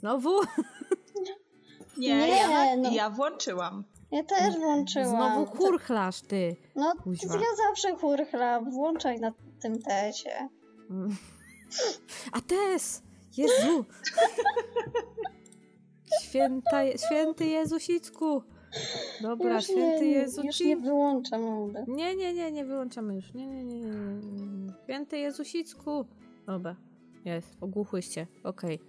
Znowu? Nie, Nie, ja, no. ja włączyłam. Ja też włączyłam. Znowu churchlasz ty. No, Kuźwa. ja zawsze churchlam. Włączaj na tym tesie. A tes! Jezu! Święta, święty Jezusicku! Dobra, już święty nie, Jezu Już nie wyłączam. Nie, nie, nie, nie wyłączamy już. Nie, nie, nie, nie. Święty Jezusicku. Dobra, jest, ogłuchłyście. Okej.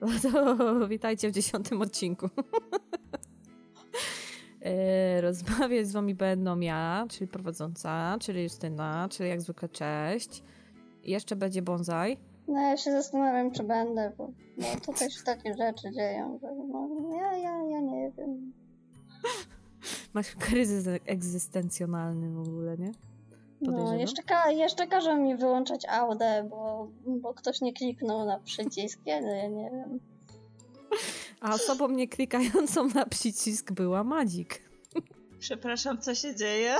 No to witajcie w dziesiątym odcinku. E, Rozmawiać z wami będą ja, czyli prowadząca, czyli Justyna, czyli jak zwykle cześć. Jeszcze będzie bonsai. No ja się zastanawiam, czy będę, bo no, tutaj się takie rzeczy dzieją, że no, ja, ja, ja nie wiem. Masz kryzys egzystencjonalny w ogóle, nie? No, jeszcze, ka- jeszcze każą mi wyłączać audę, bo, bo ktoś nie kliknął na przycisk, ja nie, nie wiem. A osobą nie klikającą na przycisk była Madzik. Przepraszam, co się dzieje?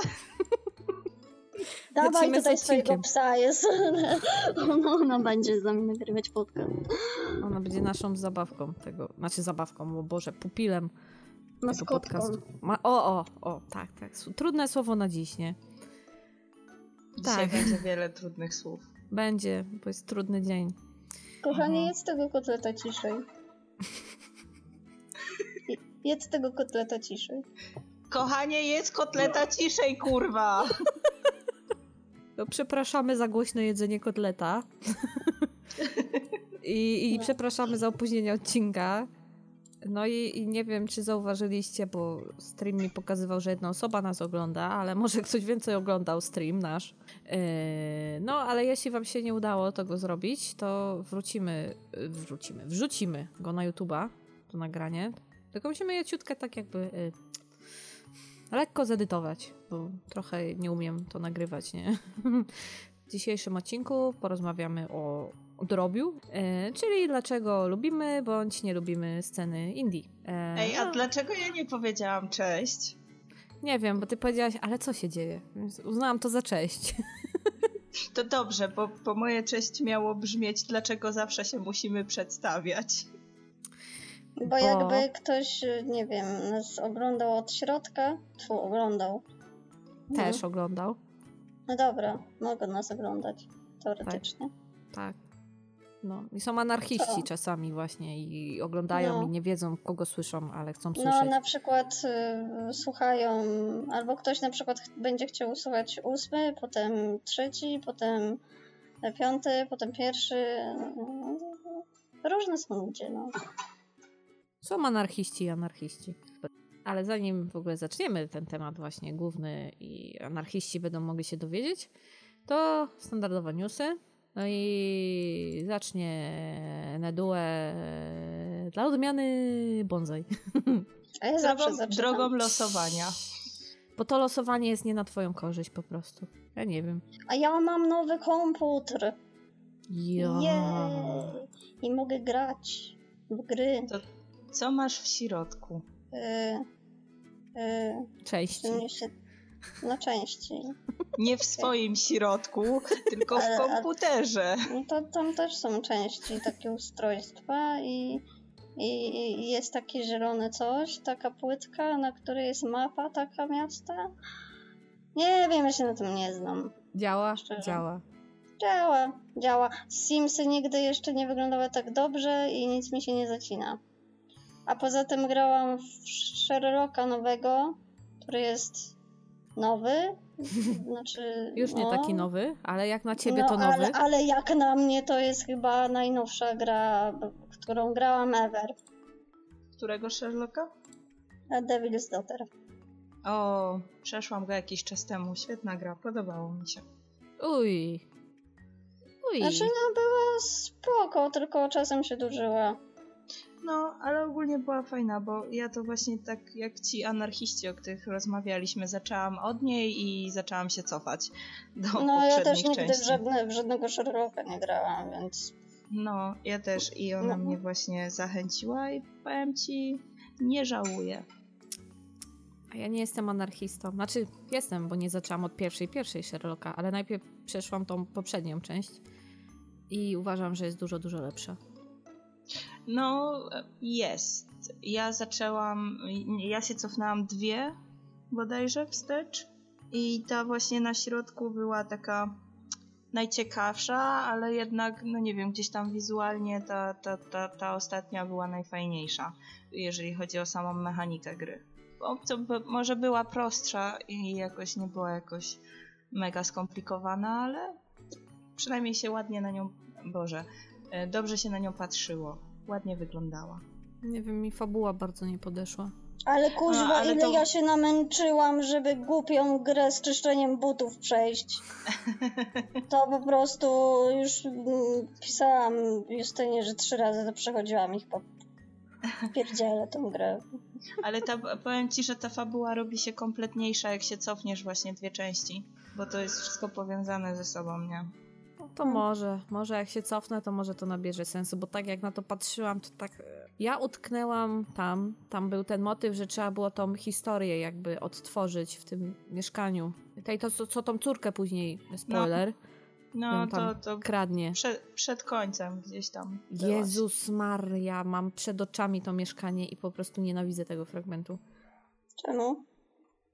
Dawaj Lecimy tutaj swojego psa, jest. Ona, ona będzie z nami nagrywać podcast. Ona będzie naszą zabawką tego, znaczy zabawką, o Boże, pupilem tego Maskotką. podcastu. Ma, o, o, o, tak, tak. Trudne słowo na dziś, nie? Dzisiaj Tak. będzie wiele trudnych słów. Będzie, bo jest trudny dzień. Kochanie, Mhm. jedz tego kotleta ciszej. Je- Jedz tego kotleta ciszej. Kochanie, jedz kotleta ciszej, kurwa! No, przepraszamy za głośne jedzenie kotleta. I, I No. przepraszamy za opóźnienie odcinka. No i, i nie wiem, czy zauważyliście, bo stream mi pokazywał, że jedna osoba nas ogląda, ale może ktoś więcej oglądał stream nasz. Yy, no, ale jeśli wam się nie udało tego zrobić, to wrócimy, yy, wrócimy, wrzucimy go na YouTube'a, to nagranie. Tylko musimy je ciutkę tak jakby yy, lekko zedytować, bo trochę nie umiem to nagrywać, nie? W dzisiejszym odcinku porozmawiamy o drobiu, e, czyli dlaczego lubimy bądź nie lubimy sceny indie. E, Ej, a no, dlaczego ja nie powiedziałam cześć? Nie wiem, bo ty powiedziałaś, ale co się dzieje? Więc uznałam to za cześć. To dobrze, bo, bo moje cześć miało brzmieć, dlaczego zawsze się musimy przedstawiać. Bo Bo- jakby ktoś, nie wiem, nas oglądał od środka, tu oglądał. No. Też oglądał. No dobra, mogą nas oglądać, teoretycznie. Tak. No. I są anarchiści Co? czasami właśnie i oglądają No. i nie wiedzą, kogo słyszą, ale chcą No, słyszeć. na przykład y, słuchają, albo ktoś na przykład będzie chciał słuchać ósmy, potem trzeci, potem piąty, potem pierwszy. No, Różne są ludzie, no. Są anarchiści i anarchiści. Ale zanim w ogóle zaczniemy ten temat właśnie główny i anarchiści będą mogli się dowiedzieć, to standardowe newsy. No i zacznie Nedue dla odmiany bonsai. A ja zawsze Drogą, drogą losowania. Bo to losowanie jest nie na twoją korzyść po prostu. Ja nie wiem. A ja mam nowy komputer. Ja. Jej! I mogę grać w gry. Co masz w środku? Y, y, Cześć. czy mnie się... No części. Nie w swoim środku, tylko w komputerze. No to tam też są części, takie ustrojstwa i, i, i jest takie zielone coś, taka płytka, na której jest mapa taka miasta. Nie wiem, ja się na tym nie znam. Działa? Szczerze. Działa. Działa, działa. Simsy nigdy jeszcze nie wyglądały tak dobrze i nic mi się nie zacina. A poza tym grałam w Sherlocka nowego, który jest nowy. Znaczy, Już nie no, taki nowy, ale jak na ciebie no, to nowy. Ale, ale jak na mnie to jest chyba najnowsza gra, w którą grałam ever. Którego Sherlocka? A Devil's Daughter. O, przeszłam go jakiś czas temu. Świetna gra, podobało mi się. Uj. Uj. Znaczy no była spoko, tylko czasem się dużyła. No, ale ogólnie była fajna, bo ja to właśnie tak jak ci anarchiści, o których rozmawialiśmy, zaczęłam od niej i zaczęłam się cofać do No ja poprzednich też nigdy części. w, żadne, w żadnego Sherlocka nie grałam, więc No, ja też i ona No. mnie właśnie zachęciła i powiem ci, nie żałuję. A ja nie jestem anarchistą. Znaczy, jestem, bo nie zaczęłam od pierwszej, pierwszej Sherlocka, ale najpierw przeszłam tą poprzednią część. i uważam, że jest dużo, dużo lepsza. No, jest. Ja zaczęłam, ja się cofnęłam dwie bodajże wstecz i ta właśnie na środku była taka najciekawsza, ale jednak, no nie wiem, gdzieś tam wizualnie ta, ta, ta, ta ostatnia była najfajniejsza, jeżeli chodzi o samą mechanikę gry. To może była prostsza i jakoś nie była jakoś mega skomplikowana, ale przynajmniej się ładnie na nią, Boże, e, dobrze się na nią patrzyło, ładnie wyglądała. Nie wiem, mi fabuła bardzo nie podeszła. Ale kuźwa, No, ale ile to- ja się namęczyłam, żeby głupią grę z czyszczeniem butów przejść. To po prostu już mm, pisałam Justynie, że trzy razy to przechodziłam ich po pierdzielę tą grę. Ale ta, powiem ci, że ta fabuła robi się kompletniejsza, jak się cofniesz właśnie dwie części, bo to jest wszystko powiązane ze sobą, nie? No to może, może jak się cofnę, to może to nabierze sensu, bo tak jak na to patrzyłam, to tak. e, Ja utknęłam tam, tam był ten motyw, że trzeba było tą historię jakby odtworzyć w tym mieszkaniu. Tej to, co, co tą córkę później, spoiler, No ją to, tam to kradnie. przed, przed końcem gdzieś tam. byłaś. Jezus Maria, mam przed oczami to mieszkanie i po prostu nienawidzę tego fragmentu. Czemu?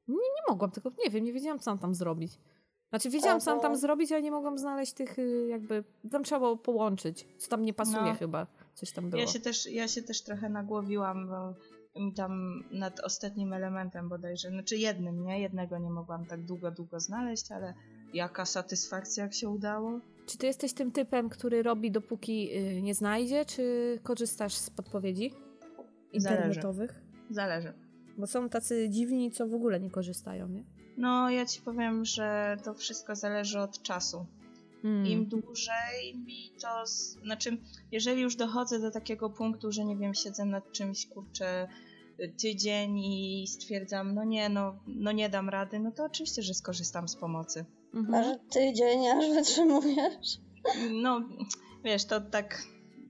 Nie mogłam tego, nie wiem, nie wiedziałam, co mam tam zrobić. Znaczy, wiedziałam, co mam tam zrobić, ale nie mogłam znaleźć tych y, jakby... Tam trzeba było połączyć, co tam nie pasuje No. chyba. Coś tam było. Ja się, też, ja się też trochę nagłowiłam, bo mi tam nad ostatnim elementem bodajże, znaczy jednym, nie? Jednego nie mogłam tak długo, długo znaleźć, ale jaka satysfakcja, jak się udało. Czy ty jesteś tym typem, który robi dopóki y, nie znajdzie, czy korzystasz z podpowiedzi Zależy. internetowych? Zależy. Bo są tacy dziwni, co w ogóle nie korzystają, nie? No, ja ci powiem, że to wszystko zależy od czasu. Mm. Im dłużej mi to. Z... Znaczy, jeżeli już dochodzę do takiego punktu, że nie wiem, siedzę nad czymś kurczę tydzień i stwierdzam, no nie, no, no nie dam rady, no to oczywiście, że skorzystam z pomocy. Mhm. Aż tydzień, aż wytrzymujesz. No, wiesz, to tak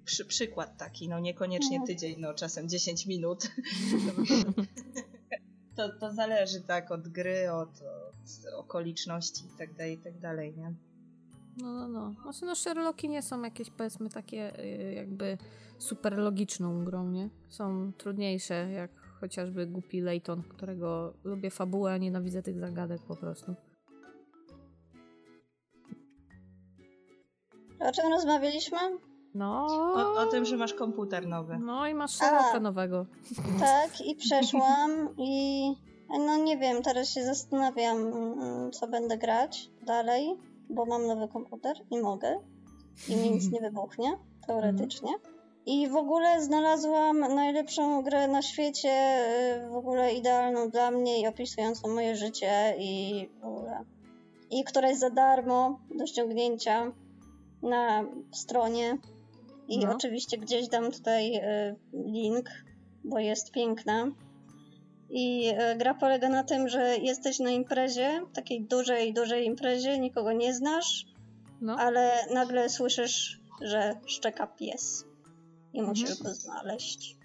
przy, przykład taki, no niekoniecznie No. tydzień, no czasem 10 minut. to, to zależy tak od gry, od, od okoliczności i tak dalej, i tak dalej, nie? No, no, no. Znaczy, no, Sherlocki nie są jakieś, powiedzmy, takie y, jakby super logiczną grą, nie? Są trudniejsze, jak chociażby głupi Layton, którego lubię fabułę, a nienawidzę tych zagadek po prostu. O czym rozmawialiśmy? No. O, o tym, że masz komputer nowy. No i masz Sherlocka A. nowego. Tak, i przeszłam i no nie wiem, teraz się zastanawiam, mm, co będę grać dalej, bo mam nowy komputer i mogę. I mi nic nie wybuchnie, teoretycznie. I w ogóle znalazłam najlepszą grę na świecie, y, w ogóle idealną dla mnie i opisującą moje życie i w ogóle. I która jest za darmo do ściągnięcia na stronie. I No. oczywiście gdzieś dam tutaj y, link, bo jest piękna. I e, gra polega na tym, że jesteś na imprezie, takiej dużej, dużej imprezie, nikogo nie znasz, No. ale nagle słyszysz, że szczeka pies i musisz Mhm. go znaleźć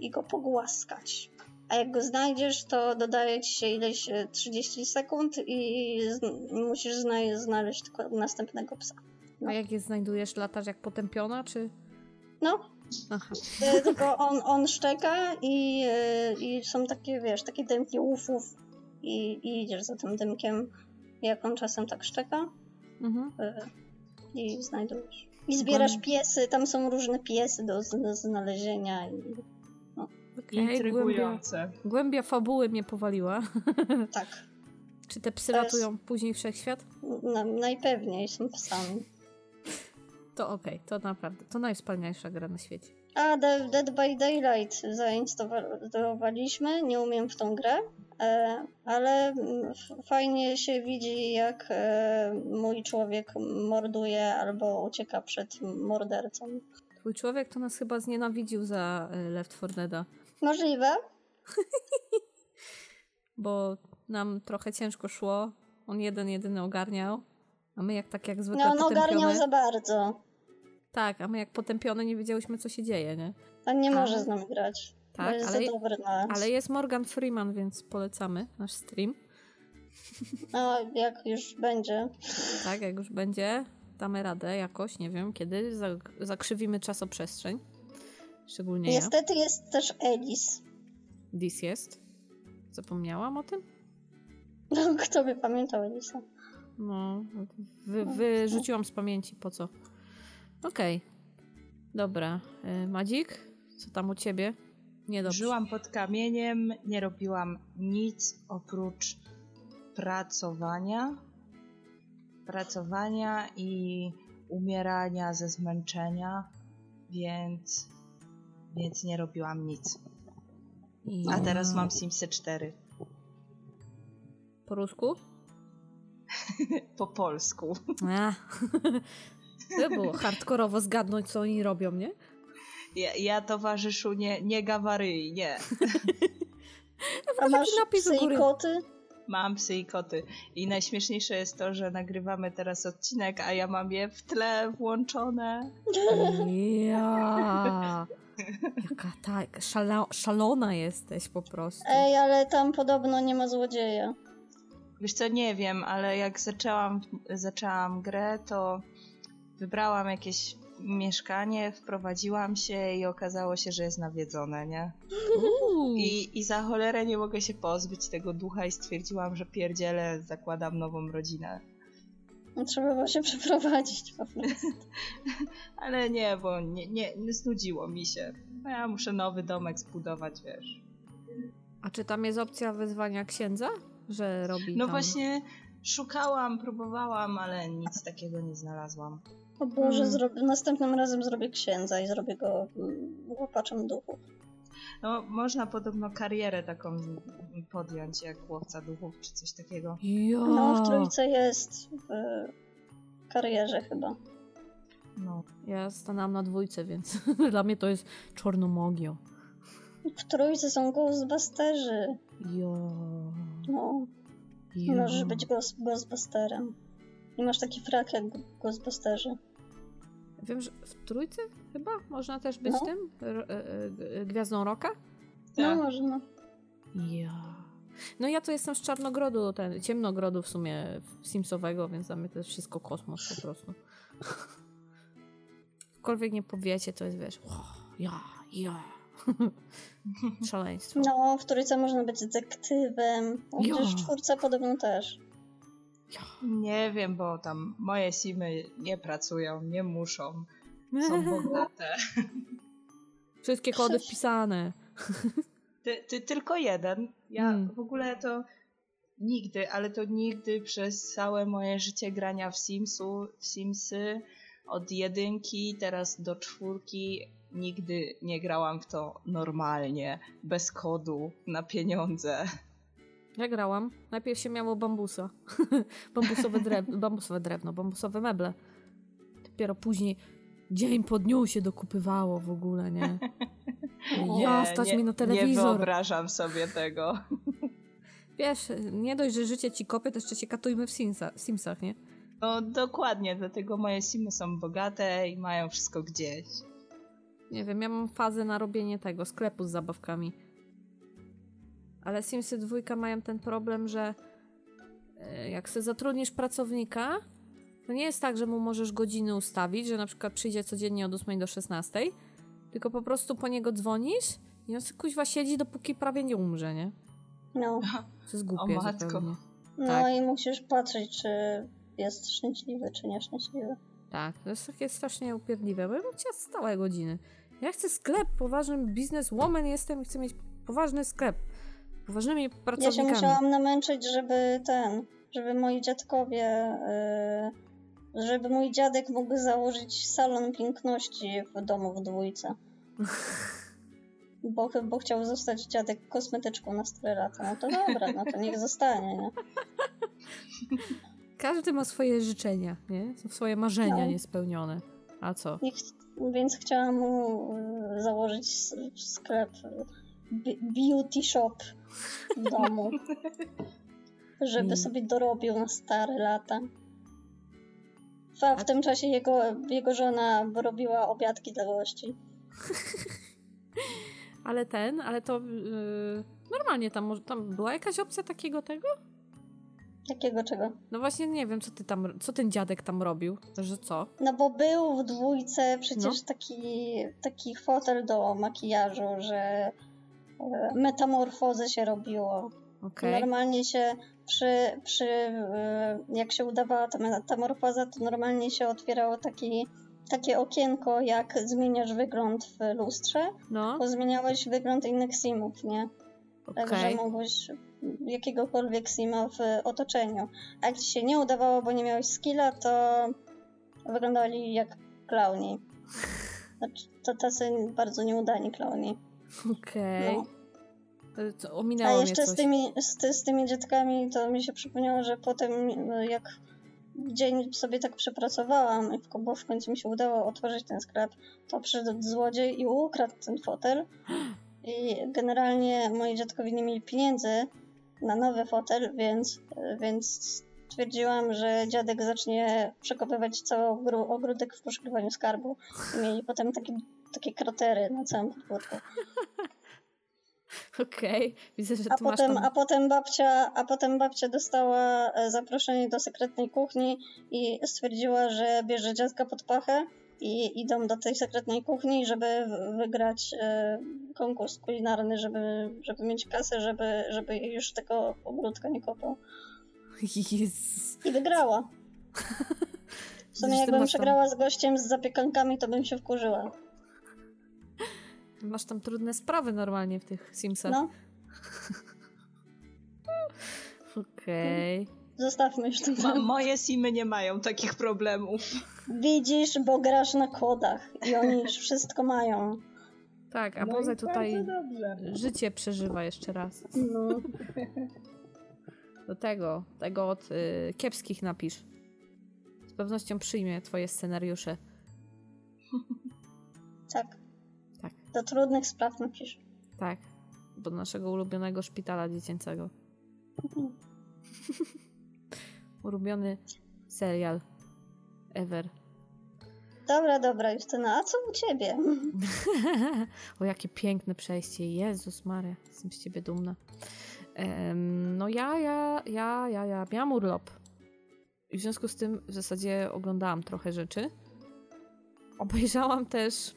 i go pogłaskać. A jak go znajdziesz, to dodaje ci się ileś e, 30 sekund i z- musisz zna- znaleźć tylko następnego psa. A jak je znajdujesz, latasz jak potępiona, czy... No, Aha. e, tylko on, on szczeka i, e, i są takie, wiesz, takie dymki łufów i, i idziesz za tym dymkiem, jak on czasem tak szczeka Mhm. e, i znajdujesz. I zbierasz Głęb- piesy, tam są różne piesy do, do znalezienia i Okej, głębia, Intrygujące. głębia fabuły mnie powaliła. tak. Czy te psy jest- ratują później wszechświat? Na, najpewniej są psami. To okej, to naprawdę, to najwspanialsza gra na świecie. A Dead, by Daylight zainstalowaliśmy, nie umiem w tą grę, e, ale fajnie się widzi jak e, mój człowiek morduje albo ucieka przed mordercą. Twój człowiek to nas chyba znienawidził za y, Left 4 Deada, Możliwe? bo nam trochę ciężko szło. On jeden, jedyny ogarniał. A my jak tak jak zwykle No on ogarniał za bardzo. Tak, a my jak potępione nie wiedziałyśmy co się dzieje, nie? On nie A. może z nami grać. Tak, jest ale-. Ale jest Morgan Freeman, więc polecamy nasz stream. No, jak już będzie. Tak, jak już będzie. damy radę jakoś, nie wiem kiedy, zak- zakrzywimy czasoprzestrzeń. Szczególnie Niestety jest też Elis. ja. Dis jest. Zapomniałam o tym? No, kto by pamiętał Elisa? No, wy, wyrzuciłam z pamięci, po co? Okej. Dobra. Y, Madzik, co tam u ciebie? Nie dobrze. Żyłam pod kamieniem, nie robiłam nic oprócz pracowania. Pracowania i umierania ze zmęczenia, więc, więc nie robiłam nic. A teraz mam Simsy 4 Po rusku? po polsku. A. To było hardkorowo zgadnąć, co oni robią, nie? Ja, ja towarzyszu nie, nie gawaryj, nie. A masz napis u psy i koty? Mam psy i koty. I najśmieszniejsze jest to, że nagrywamy teraz odcinek, a ja mam je w tle włączone. Ja. Jaka ta szala, szalona jesteś po prostu. Ej, ale tam podobno nie ma złodzieja. Wiesz co, nie wiem, ale jak zaczęłam, zaczęłam grę, to wybrałam jakieś mieszkanie, wprowadziłam się i okazało się, że jest nawiedzone, nie? I, I za cholerę nie mogę się pozbyć tego ducha i stwierdziłam, że pierdzielę, zakładam nową rodzinę. No, Trzeba było się przeprowadzić po prostu. Ale nie, bo nie, nie, nie znudziło mi się. No Ja muszę nowy domek zbudować, wiesz. A czy tam jest opcja wezwania księdza? Że robi No tam... właśnie szukałam, próbowałam, ale nic takiego nie znalazłam. O Boże, Hmm. zrobię, następnym razem zrobię księdza i zrobię go mm, łapaczem duchów. No, można podobno karierę taką podjąć, jak łowca duchów, czy coś takiego. Ja. No, w trójce jest w karierze chyba. No. Ja stanęłam na dwójce, więc dla mnie to jest czornomogio. W trójce są Ghostbusterzy. Jo. No, jo. możesz być ghost, Ghostbusterem. I masz taki frak jak Ghostbusterzy. Wiem, że w trójce chyba można też być No. tym? R- e, e, gwiazdą roka? No, Tak. można. Ja. No ja to jestem z Czarnogrodu, ten, ciemnogrodu w sumie Simsowego, więc dla mnie to jest wszystko kosmos po prostu. Cokolwiek nie powiecie, to jest wiesz, o, ja, ja. Szaleństwo. No, w trójce można być detektywem. Chociaż w czwórce podobno też. Nie wiem, bo tam moje simy nie pracują, nie muszą. Są bogate. Wszystkie kody wpisane. Ty, ty tylko jeden. Ja Mm. w ogóle to nigdy, ale to nigdy przez całe moje życie grania w Simsu, w Simsy od jedynki teraz do czwórki nigdy nie grałam w to normalnie, bez kodu, na pieniądze. Ja grałam. Najpierw się miało bambusa. Bambusowe, drew bambusowe drewno, bambusowe meble. Dopiero później dzień po dniu się dokupywało w ogóle, nie? Ja, Nie, stać nie, mi na Nie telewizor. wyobrażam sobie tego. Wiesz, nie dość, że życie ci kopie, to jeszcze się katujmy w Simsa, Simsach, nie? No dokładnie, dlatego moje simy są bogate i mają wszystko gdzieś. Nie wiem, ja mam fazę na robienie tego, sklepu z zabawkami. Ale Simsy dwójka mają ten problem, że e, jak sobie zatrudnisz pracownika, to nie jest tak, że mu możesz godziny ustawić, że na przykład przyjdzie codziennie od 8 do 16, tylko po prostu po niego dzwonisz i on sobie kuźwa siedzi, dopóki prawie nie umrze, nie? No. To jest głupie O matko. zupełnie. No Tak. i musisz patrzeć, czy jest szczęśliwy, czy nieszczęśliwy. Tak, to jest takie strasznie upierdliwe, bo ja bym chciała stałe godziny. Ja chcę sklep, poważny bizneswoman jestem i chcę mieć poważny sklep. Poważnymi Ja się pracownikami. musiałam namęczyć, żeby ten, żeby moi dziadkowie, yy, żeby mój dziadek mógł założyć salon piękności w domu w dwójce. Bo, bo chciał zostać dziadek kosmetyczką na 4 lata. No to dobra, no to niech zostanie, nie? Każdy ma swoje życzenia, nie? Są swoje marzenia No. niespełnione. A co? Niech, więc chciałam mu yy, założyć sklep, bi- beauty shop w domu. Żeby Mm. sobie dorobił na stare lata. A w tym czasie jego, jego żona robiła obiadki dla gości. Ale ten, ale to yy, normalnie tam, może- tam była jakaś opcja takiego tego? Jakiego czego? No właśnie nie wiem, co ty tam, co ten dziadek tam robił, że co? No bo był w dwójce przecież No. taki, taki fotel do makijażu, że e, metamorfozę się robiło. Okej. Normalnie się przy, przy e, jak się udawała ta metamorfoza, to normalnie się otwierało taki, takie okienko, jak zmieniasz wygląd w lustrze, No, bo zmieniałeś wygląd innych simów, nie? Także okej. mogłeś jakiegokolwiek sima w otoczeniu. A jak ci się nie udawało, bo nie miałeś skilla, to wyglądali jak klauni. Znaczy, to tacy bardzo nieudani klauni. Okej. No. To A Ominęło mnie jeszcze z tymi, z, z tymi dziadkami to mi się przypomniało, że potem no, jak dzień sobie tak przepracowałam, i bo w końcu mi się udało otworzyć ten sklep, to przyszedł złodziej i ukradł ten fotel. I generalnie moi dziadkowie nie mieli pieniędzy na nowy fotel, więc, więc stwierdziłam, że dziadek zacznie przekopywać cały ogródek w poszukiwaniu skarbu. I mieli potem takie, takie kratery na całym podwórku. Okej, widzę, że A potem, tam... a, potem babcia, a potem babcia dostała e, zaproszenie do sekretnej kuchni i stwierdziła, że bierze dziadka pod pachę i idą do tej sekretnej kuchni, żeby wygrać e, konkurs kulinarny, żeby, żeby mieć kasę, żeby, żeby już tego ogródka nie kopał. Jezus. I wygrała. W sumie jakbym masz tam- przegrała z gościem z zapiekankami, to bym się wkurzyła. Masz tam trudne sprawy normalnie w tych Simsach. No, Okej. zostawmy już Mo- temat. moje simy nie mają takich problemów. Widzisz, bo grasz na kodach i oni już wszystko mają. Tak, a No poza tutaj życie przeżywa jeszcze raz. No. Do tego, tego od y, kiepskich napisz. Z pewnością przyjmie twoje scenariusze. Tak. Tak. Do trudnych spraw napisz. Tak. Do naszego ulubionego szpitala dziecięcego. Ulubiony serial ever. Dobra, dobra, Justyna, a co u ciebie? o, jakie piękne przejście. Jezus Maria, jestem z ciebie dumna. No ja, ja, ja, ja, ja miałam urlop. I w związku z tym w zasadzie oglądałam trochę rzeczy. Obejrzałam też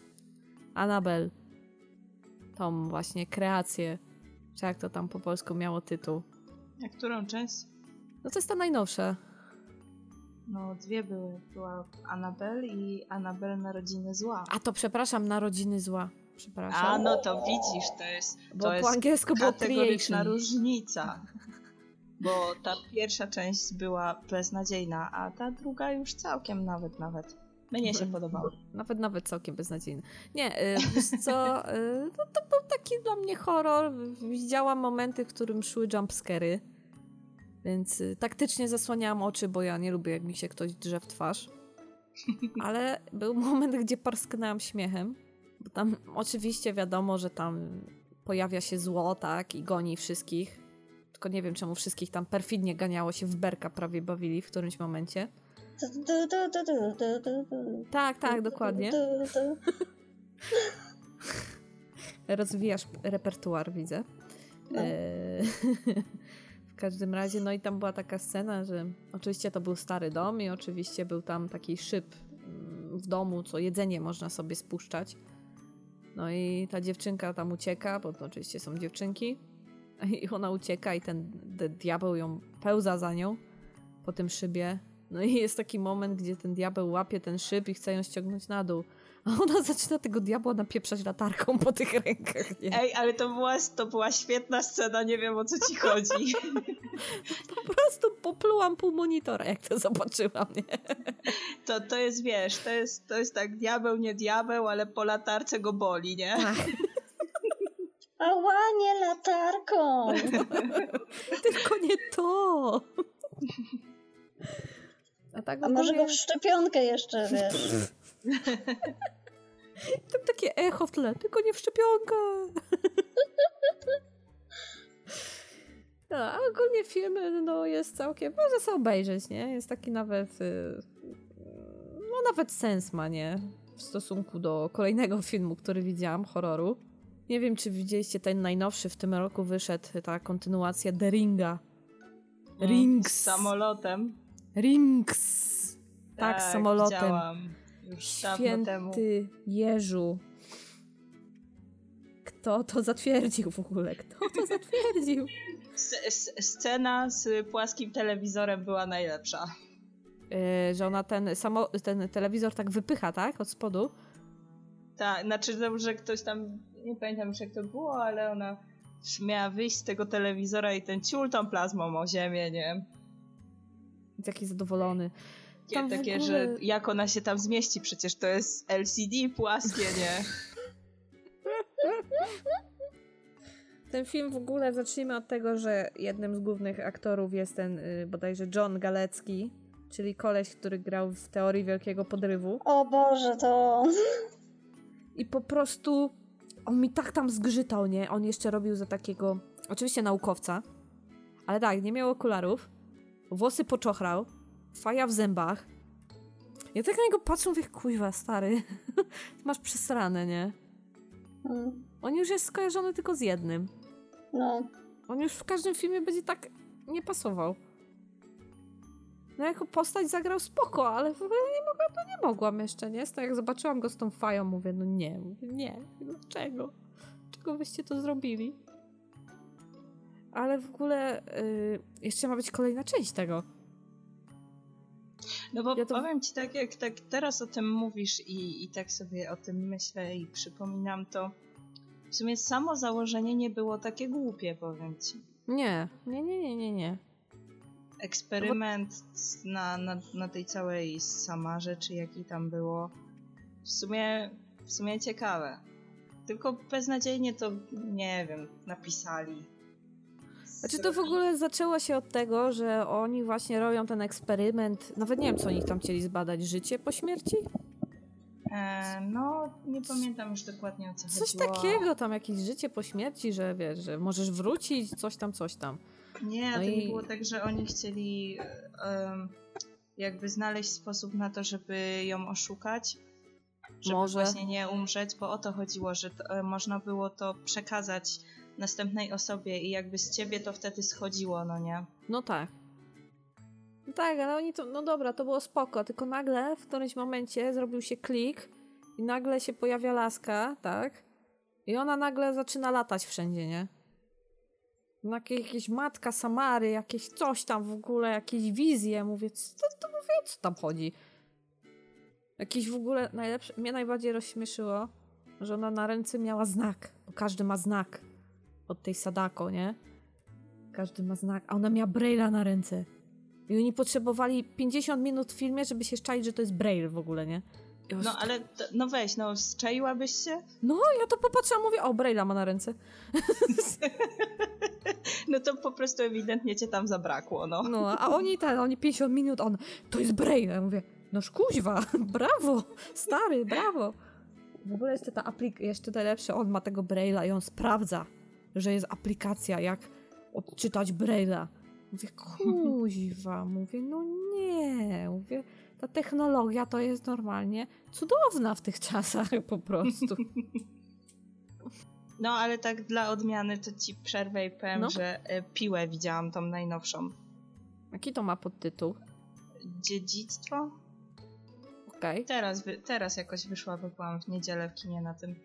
Annabelle. Tą właśnie kreację. Czy jak to tam po polsku miało tytuł. A którą część? No to jest ta najnowsza. No, dwie były. Była Annabelle i Annabelle Narodziny Zła. A to przepraszam, Narodziny Zła. Przepraszam. A, no to widzisz, to jest, Bo to po jest angielsku było kategoryczna creation. różnica. Bo ta pierwsza część była beznadziejna, a ta druga już całkiem nawet, nawet. Mnie się podobało. Nawet, nawet całkiem beznadziejny. Nie, y, wiesz co, y, no to był taki dla mnie horror. Widziałam momenty, w którym szły jumpscary, więc y, taktycznie zasłaniałam oczy, bo ja nie lubię, jak mi się ktoś drze w twarz. Ale był moment, gdzie parsknęłam śmiechem. Bo tam oczywiście wiadomo, że tam pojawia się zło, tak, i goni wszystkich. Tylko nie wiem, czemu wszystkich tam perfidnie ganiało się w berka, prawie bawili w którymś momencie. Tak, tak, dokładnie. Rozwijasz repertuar, widzę. No. E, w każdym razie, no i tam była taka scena, że oczywiście to był stary dom i oczywiście był tam taki szyb mm, w domu, co jedzenie można sobie spuszczać. No i ta dziewczynka tam ucieka, bo to oczywiście są dziewczynki. I ona ucieka i ten diabeł ją pełza za nią po tym szybie. No i jest taki moment, gdzie ten diabeł łapie ten szyb i chce ją ściągnąć na dół. A ona zaczyna tego diabła napieprzać latarką po tych rękach. Nie? Ej, ale to była, to była świetna scena, nie wiem o co ci chodzi. Po prostu poplułam pół monitora, jak to zobaczyłam. Nie? To, to jest, wiesz, to jest, to jest tak diabeł, nie diabeł, ale po latarce go boli, nie? Tak. Ała, nie latarką! Tylko nie to. A tak A może go w szczepionkę jeszcze, wiesz. Tam takie echo w tle, tylko nie w szczepionkę. No, a ogólnie film no, jest całkiem, można sobie obejrzeć, nie? Jest taki nawet, y, no nawet sens ma, nie? W stosunku do kolejnego filmu, który widziałam, horroru. Nie wiem, czy widzieliście ten najnowszy w tym roku wyszedł, ta kontynuacja The Ringa. Rings. Z samolotem. Rings. Tak, z samolotem. Widziałam. Już dawno temu. Święty Jeżu. Kto to zatwierdził w ogóle? Kto to zatwierdził? Scena z płaskim telewizorem była najlepsza. Yy, że ona ten, samo, ten telewizor tak wypycha, tak? Od spodu. Tak, znaczy, no, że ktoś tam, nie pamiętam już jak to było, ale ona miała wyjść z tego telewizora i ten ciul tą plazmą o ziemię, nie? Taki zadowolony. W Takie, ogóle- że jak ona się tam zmieści, przecież to jest LCD płaskie, nie? Ten film w ogóle, zacznijmy od tego, że jednym z głównych aktorów jest ten y, bodajże John Galecki, czyli koleś, który grał w Teorii Wielkiego Podrywu. O Boże, to... I po prostu on mi tak tam zgrzytał, nie? On jeszcze robił za takiego, oczywiście naukowca, ale tak, nie miał okularów, włosy poczochrał, faja w zębach. Ja tak na niego patrzę, mówię, kuźwa, stary, masz przesrane, nie? Mm, On już jest skojarzony tylko z jednym. No, On już w każdym filmie będzie tak nie pasował. No jako postać zagrał spoko, ale w ogóle nie mogłam, no nie mogłam jeszcze, nie? Tak jak zobaczyłam go z tą fają, mówię, no nie, mówię, nie, dlaczego? Czego wyście to zrobili? Ale w ogóle y, jeszcze ma być kolejna część tego. No bo Ja to- powiem ci tak, jak tak teraz o tym mówisz i, i tak sobie o tym myślę i przypominam, to w sumie samo założenie nie było takie głupie, powiem ci. Nie, nie, nie, nie, nie, nie. Eksperyment s- na, na, na tej całej Samarze, czy jaki tam było, w sumie, w sumie ciekawe. Tylko beznadziejnie to, nie wiem, napisali. Znaczy to w ogóle zaczęło się od tego, że oni właśnie robią ten eksperyment, nawet nie wiem co oni tam chcieli zbadać, życie po śmierci? E, no, nie pamiętam już dokładnie o co Coś chodziło. takiego, tam jakieś życie po śmierci, że wiesz, że możesz wrócić, coś tam, coś tam. Nie, No to i- nie było tak, że oni chcieli em, jakby znaleźć sposób na to, żeby ją oszukać. Żeby Może. właśnie nie umrzeć, bo o to chodziło, że to, e, można było to przekazać następnej osobie i jakby z ciebie to wtedy schodziło, no nie? No tak. No tak, ale oni to, no dobra, to było spoko, tylko nagle w którymś momencie zrobił się klik i nagle się pojawia laska, tak? I ona nagle zaczyna latać wszędzie, nie? Jakieś, jakieś matka Samary, jakieś coś tam w ogóle, jakieś wizje, mówię, co to, mówię, o co tam chodzi? Jakiś w ogóle najlepszy, mnie najbardziej rozśmieszyło, że ona na ręce miała znak, bo każdy ma znak od tej Sadako, nie? Każdy ma znak, a ona miała Braille'a na ręce. I oni potrzebowali 50 minut w filmie, żeby się szczaić, że to jest Braille w ogóle, nie? I No ale, to, no weź, no zczaiłabyś się? No, ja to popatrzyłam, mówię, o, Braille'a ma na ręce. No to po prostu ewidentnie cię tam zabrakło, no. No, a oni ten, oni 50 minut, on, to jest Braille. Ja mówię, no szkuźwa, brawo, stary, brawo. W ogóle jeszcze ta aplikacja, jeszcze najlepsze, on ma tego Braille'a i on sprawdza, że jest aplikacja, jak odczytać Braille'a. Mówię, kuźwa, mówię, no nie, mówię, ta technologia to jest normalnie cudowna w tych czasach po prostu. No ale tak dla odmiany to ci przerwę i powiem, No. że e, piłę widziałam tą najnowszą. Jaki to ma podtytuł? Dziedzictwo? Okej. Teraz, wy, teraz jakoś wyszła, bo byłam w niedzielę w kinie na tym.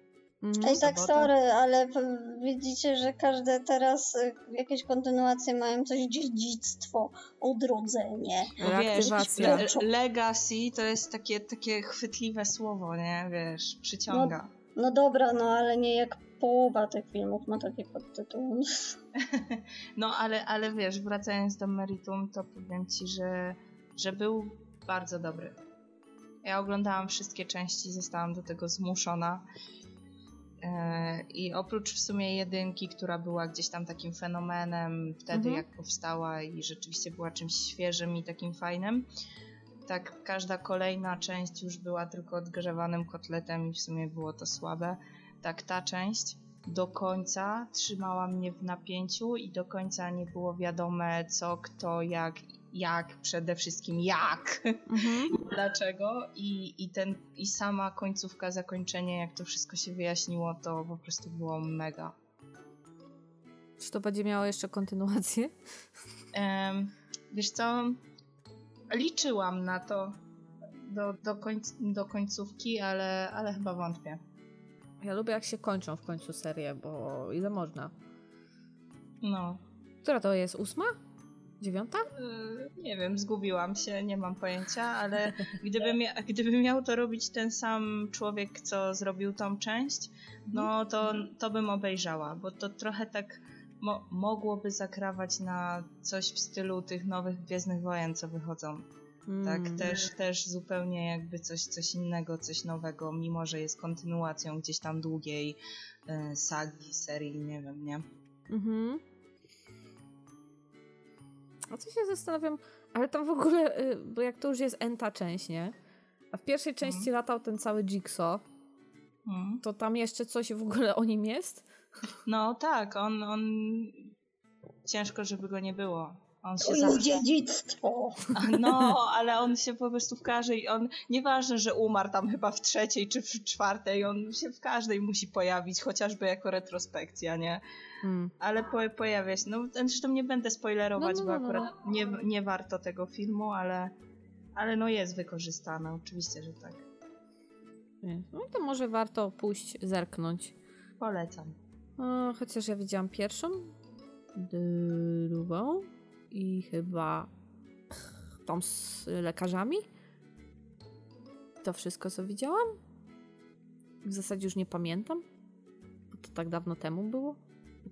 Mhm. Ej, tak sorry, ale p- widzicie, że każde teraz y, jakieś kontynuacje mają coś dziedzictwo, odrodzenie. Reaktywacja. le, legacy to jest takie, takie chwytliwe słowo, nie? Wiesz, przyciąga. No dobra, no ale nie jak połowa tych filmów ma takie podtytuły. No, ale, ale wiesz, wracając do meritum, to powiem ci, że, że był bardzo dobry. Ja oglądałam wszystkie części, zostałam do tego zmuszona. E, I oprócz w sumie jedynki, która była gdzieś tam takim fenomenem wtedy, Mhm. jak powstała i rzeczywiście była czymś świeżym i takim fajnym, tak każda kolejna część już była tylko odgrzewanym kotletem i w sumie było to słabe. Tak ta część do końca trzymała mnie w napięciu i do końca nie było wiadome co, kto, jak, jak, przede wszystkim jak, Mhm. dlaczego i, i, ten, i sama końcówka, zakończenie, jak to wszystko się wyjaśniło, to po prostu było mega. Czy to będzie miało jeszcze kontynuację? Em, Wiesz co, liczyłam na to do, do, końc, do końcówki, ale, ale chyba wątpię. Ja lubię jak się kończą w końcu serie, bo ile można. No, Która to jest? Ósma? Dziewiąta? Yy, Nie wiem, zgubiłam się, nie mam pojęcia, ale gdyby, mia- gdyby miał to robić ten sam człowiek, co zrobił tą część, no to, to bym obejrzała, bo to trochę tak mo- mogłoby zakrawać na coś w stylu tych nowych Gwiezdnych Wojen, co wychodzą. Tak, Mm. też, też zupełnie jakby coś, coś innego, coś nowego, mimo że jest kontynuacją gdzieś tam długiej e, sagi, serii, nie wiem, nie? Mhm. A co się zastanawiam, ale tam w ogóle, y, bo jak to już jest enta część, nie? A w pierwszej części latał ten cały Jigsaw, Mm. to tam jeszcze coś w ogóle o nim jest? No tak, on, on... Ciężko, żeby go nie było. On się To jest zawsze... dziedzictwo. No, ale on się po prostu w każdej... On... Nieważne, że umarł tam chyba w trzeciej czy w czwartej, on się w każdej musi pojawić, chociażby jako retrospekcja, nie? Hmm. Ale po, pojawia się. No, zresztą nie będę spoilerować, No, no, no, bo no, akurat Nie, nie warto tego filmu, ale... Ale no jest wykorzystane, oczywiście, że tak. No to może warto pójść, zerknąć. Polecam. O, chociaż ja widziałam pierwszą, drugą i chyba tą z lekarzami. To wszystko, co widziałam. W zasadzie już nie pamiętam, bo to tak dawno temu było.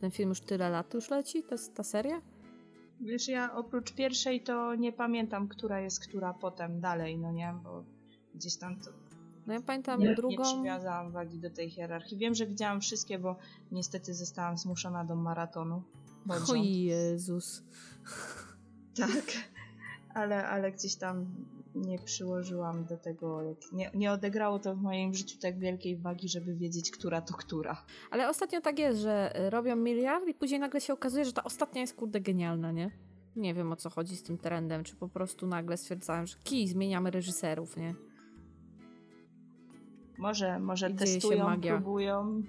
Ten film już tyle lat już leci, ta, ta seria. Wiesz, ja oprócz pierwszej to nie pamiętam, która jest która potem dalej, no nie? Bo gdzieś tam to No ja pamiętam nie, nie drugą. przywiązałam wagi do tej hierarchii. Wiem, że widziałam wszystkie, bo niestety zostałam zmuszona do maratonu. Bądź O Jezus. Tak. Ale, ale gdzieś tam nie przyłożyłam do tego, nie, nie odegrało to w moim życiu tak wielkiej wagi, żeby wiedzieć, która to która. Ale ostatnio tak jest, że robią miliard i później nagle się okazuje, że ta ostatnia jest kurde genialna, nie? Nie wiem o co chodzi z tym trendem, czy po prostu nagle stwierdzałem, że kij, zmieniamy reżyserów, nie? Może, może dzieje testują, próbują,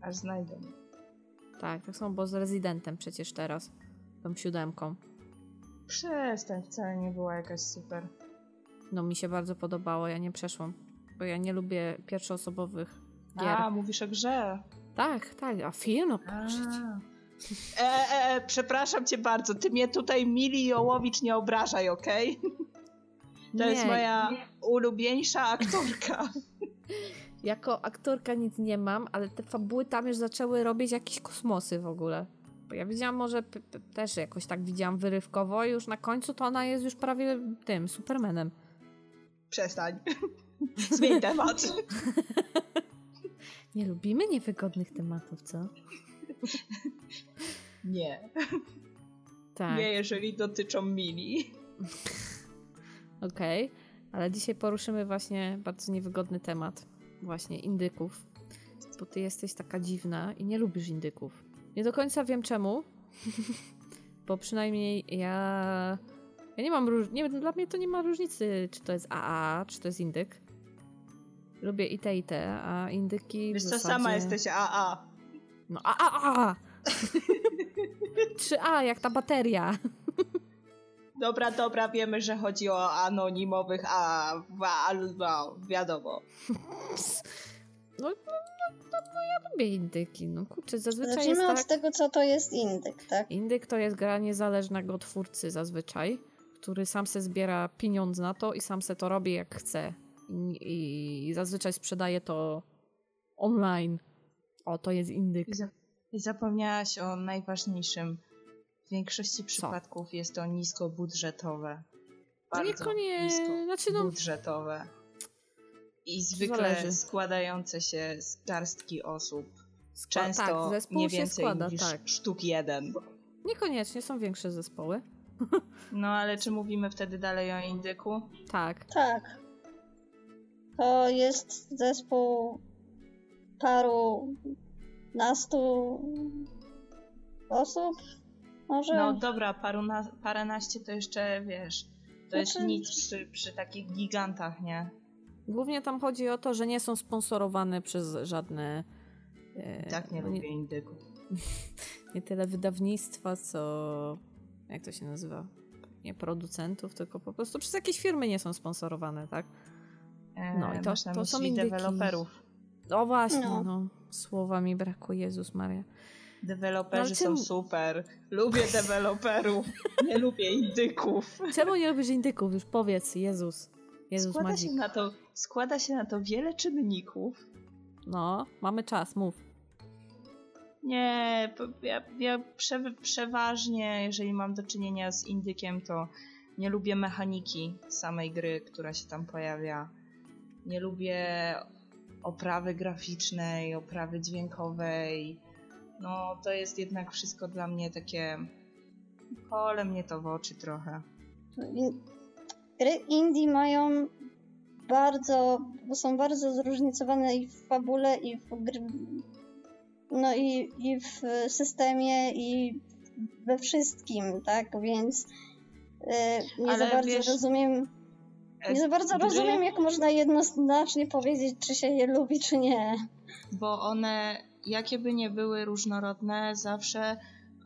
aż znajdą. Tak, tak samo było z Rezydentem przecież teraz, tą siódemką. Przestań, wcale nie była jakaś super. No mi się bardzo podobało, ja nie przeszłam, bo ja nie lubię pierwszoosobowych gier. A, mówisz o grze. Tak, tak, a film no patrzeć. E, e, e, przepraszam cię bardzo, ty mnie tutaj Mili Jołowicz nie obrażaj, okej? To jest Nie, moja ulubieńsza aktorka. Jako aktorka nic nie mam, ale te fabuły tam już zaczęły robić jakieś kosmosy w ogóle. Bo ja widziałam może też jakoś tak widziałam wyrywkowo i już na końcu to ona jest już prawie tym, Supermanem. Przestań. Zmień temat. Nie lubimy niewygodnych tematów, co? Nie. Tak, Nie, jeżeli dotyczą Mili. okej. Ale dzisiaj poruszymy właśnie bardzo niewygodny temat. Właśnie indyków. Bo ty jesteś taka dziwna i nie lubisz indyków. Nie do końca wiem czemu. Bo przynajmniej ja... Ja nie mam róż... nie, Dla mnie to nie ma różnicy, czy to jest AA, czy to jest indyk. Lubię i te, i te, a indyki Wiesz co, zasadzie... sama jesteś AA. No a, a, a! 3A, jak ta bateria. Dobra, dobra, wiemy, że chodzi o anonimowych, a, a, a no, wiadomo. No, no, no, no, no ja lubię indyki. No kurczę, zazwyczaj jest Zacznijmy tak... od tego, co to jest indyk, tak? Indyk to jest gra niezależnego twórcy zazwyczaj, który sam se zbiera pieniądz na to i sam se to robi jak chce. I, i zazwyczaj sprzedaje to online. O, to jest indyk. I zapomniałaś o najważniejszym. W większości przypadków jest to niskobudżetowe. Bardzo niekoniecznie, znaczy no, niskobudżetowe. I zwykle Zależy. składające się z garstki osób. skła- Często tak, zespół nie się więcej składa, niż tak. sztuk jeden. Niekoniecznie, są większe zespoły. No ale czy mówimy wtedy dalej o indyku? Tak. Tak. To jest zespół paru nastu osób? Może? No dobra, paru na, paręnaście to jeszcze wiesz. To jest Znaczy- nic przy, przy takich gigantach, nie? Głównie tam chodzi o to, że nie są sponsorowane przez żadne. e, Tak nie no lubię indyków. nie tyle wydawnictwa, co. Jak to się nazywa? nie producentów, tylko po prostu przez jakieś firmy nie są sponsorowane, tak? No i to, to są indyki. deweloperów. O właśnie, no. no. Słowa mi brakuje, Jezus Maria. Deweloperzy no, czemu... są super. Lubię deweloperów. nie lubię indyków. Czemu nie lubisz indyków? Już powiedz, Jezus. Jezus składa się, na to, składa się na to wiele czynników. No, mamy czas, mów. Nie, ja, ja prze, przeważnie, jeżeli mam do czynienia z indykiem, to nie lubię mechaniki samej gry, która się tam pojawia. Nie lubię oprawy graficznej, oprawy dźwiękowej. No, to jest jednak wszystko dla mnie takie. Kole mnie to w oczy trochę. Gry indie mają bardzo, są bardzo zróżnicowane i w fabule, i w gry, no i, i w systemie, i we wszystkim, tak? Więc yy, nie Ale za bardzo wiesz, rozumiem. Nie za bardzo gry... rozumiem, jak można jednoznacznie powiedzieć, czy się je lubi, czy nie. Bo one, jakie by nie były różnorodne, zawsze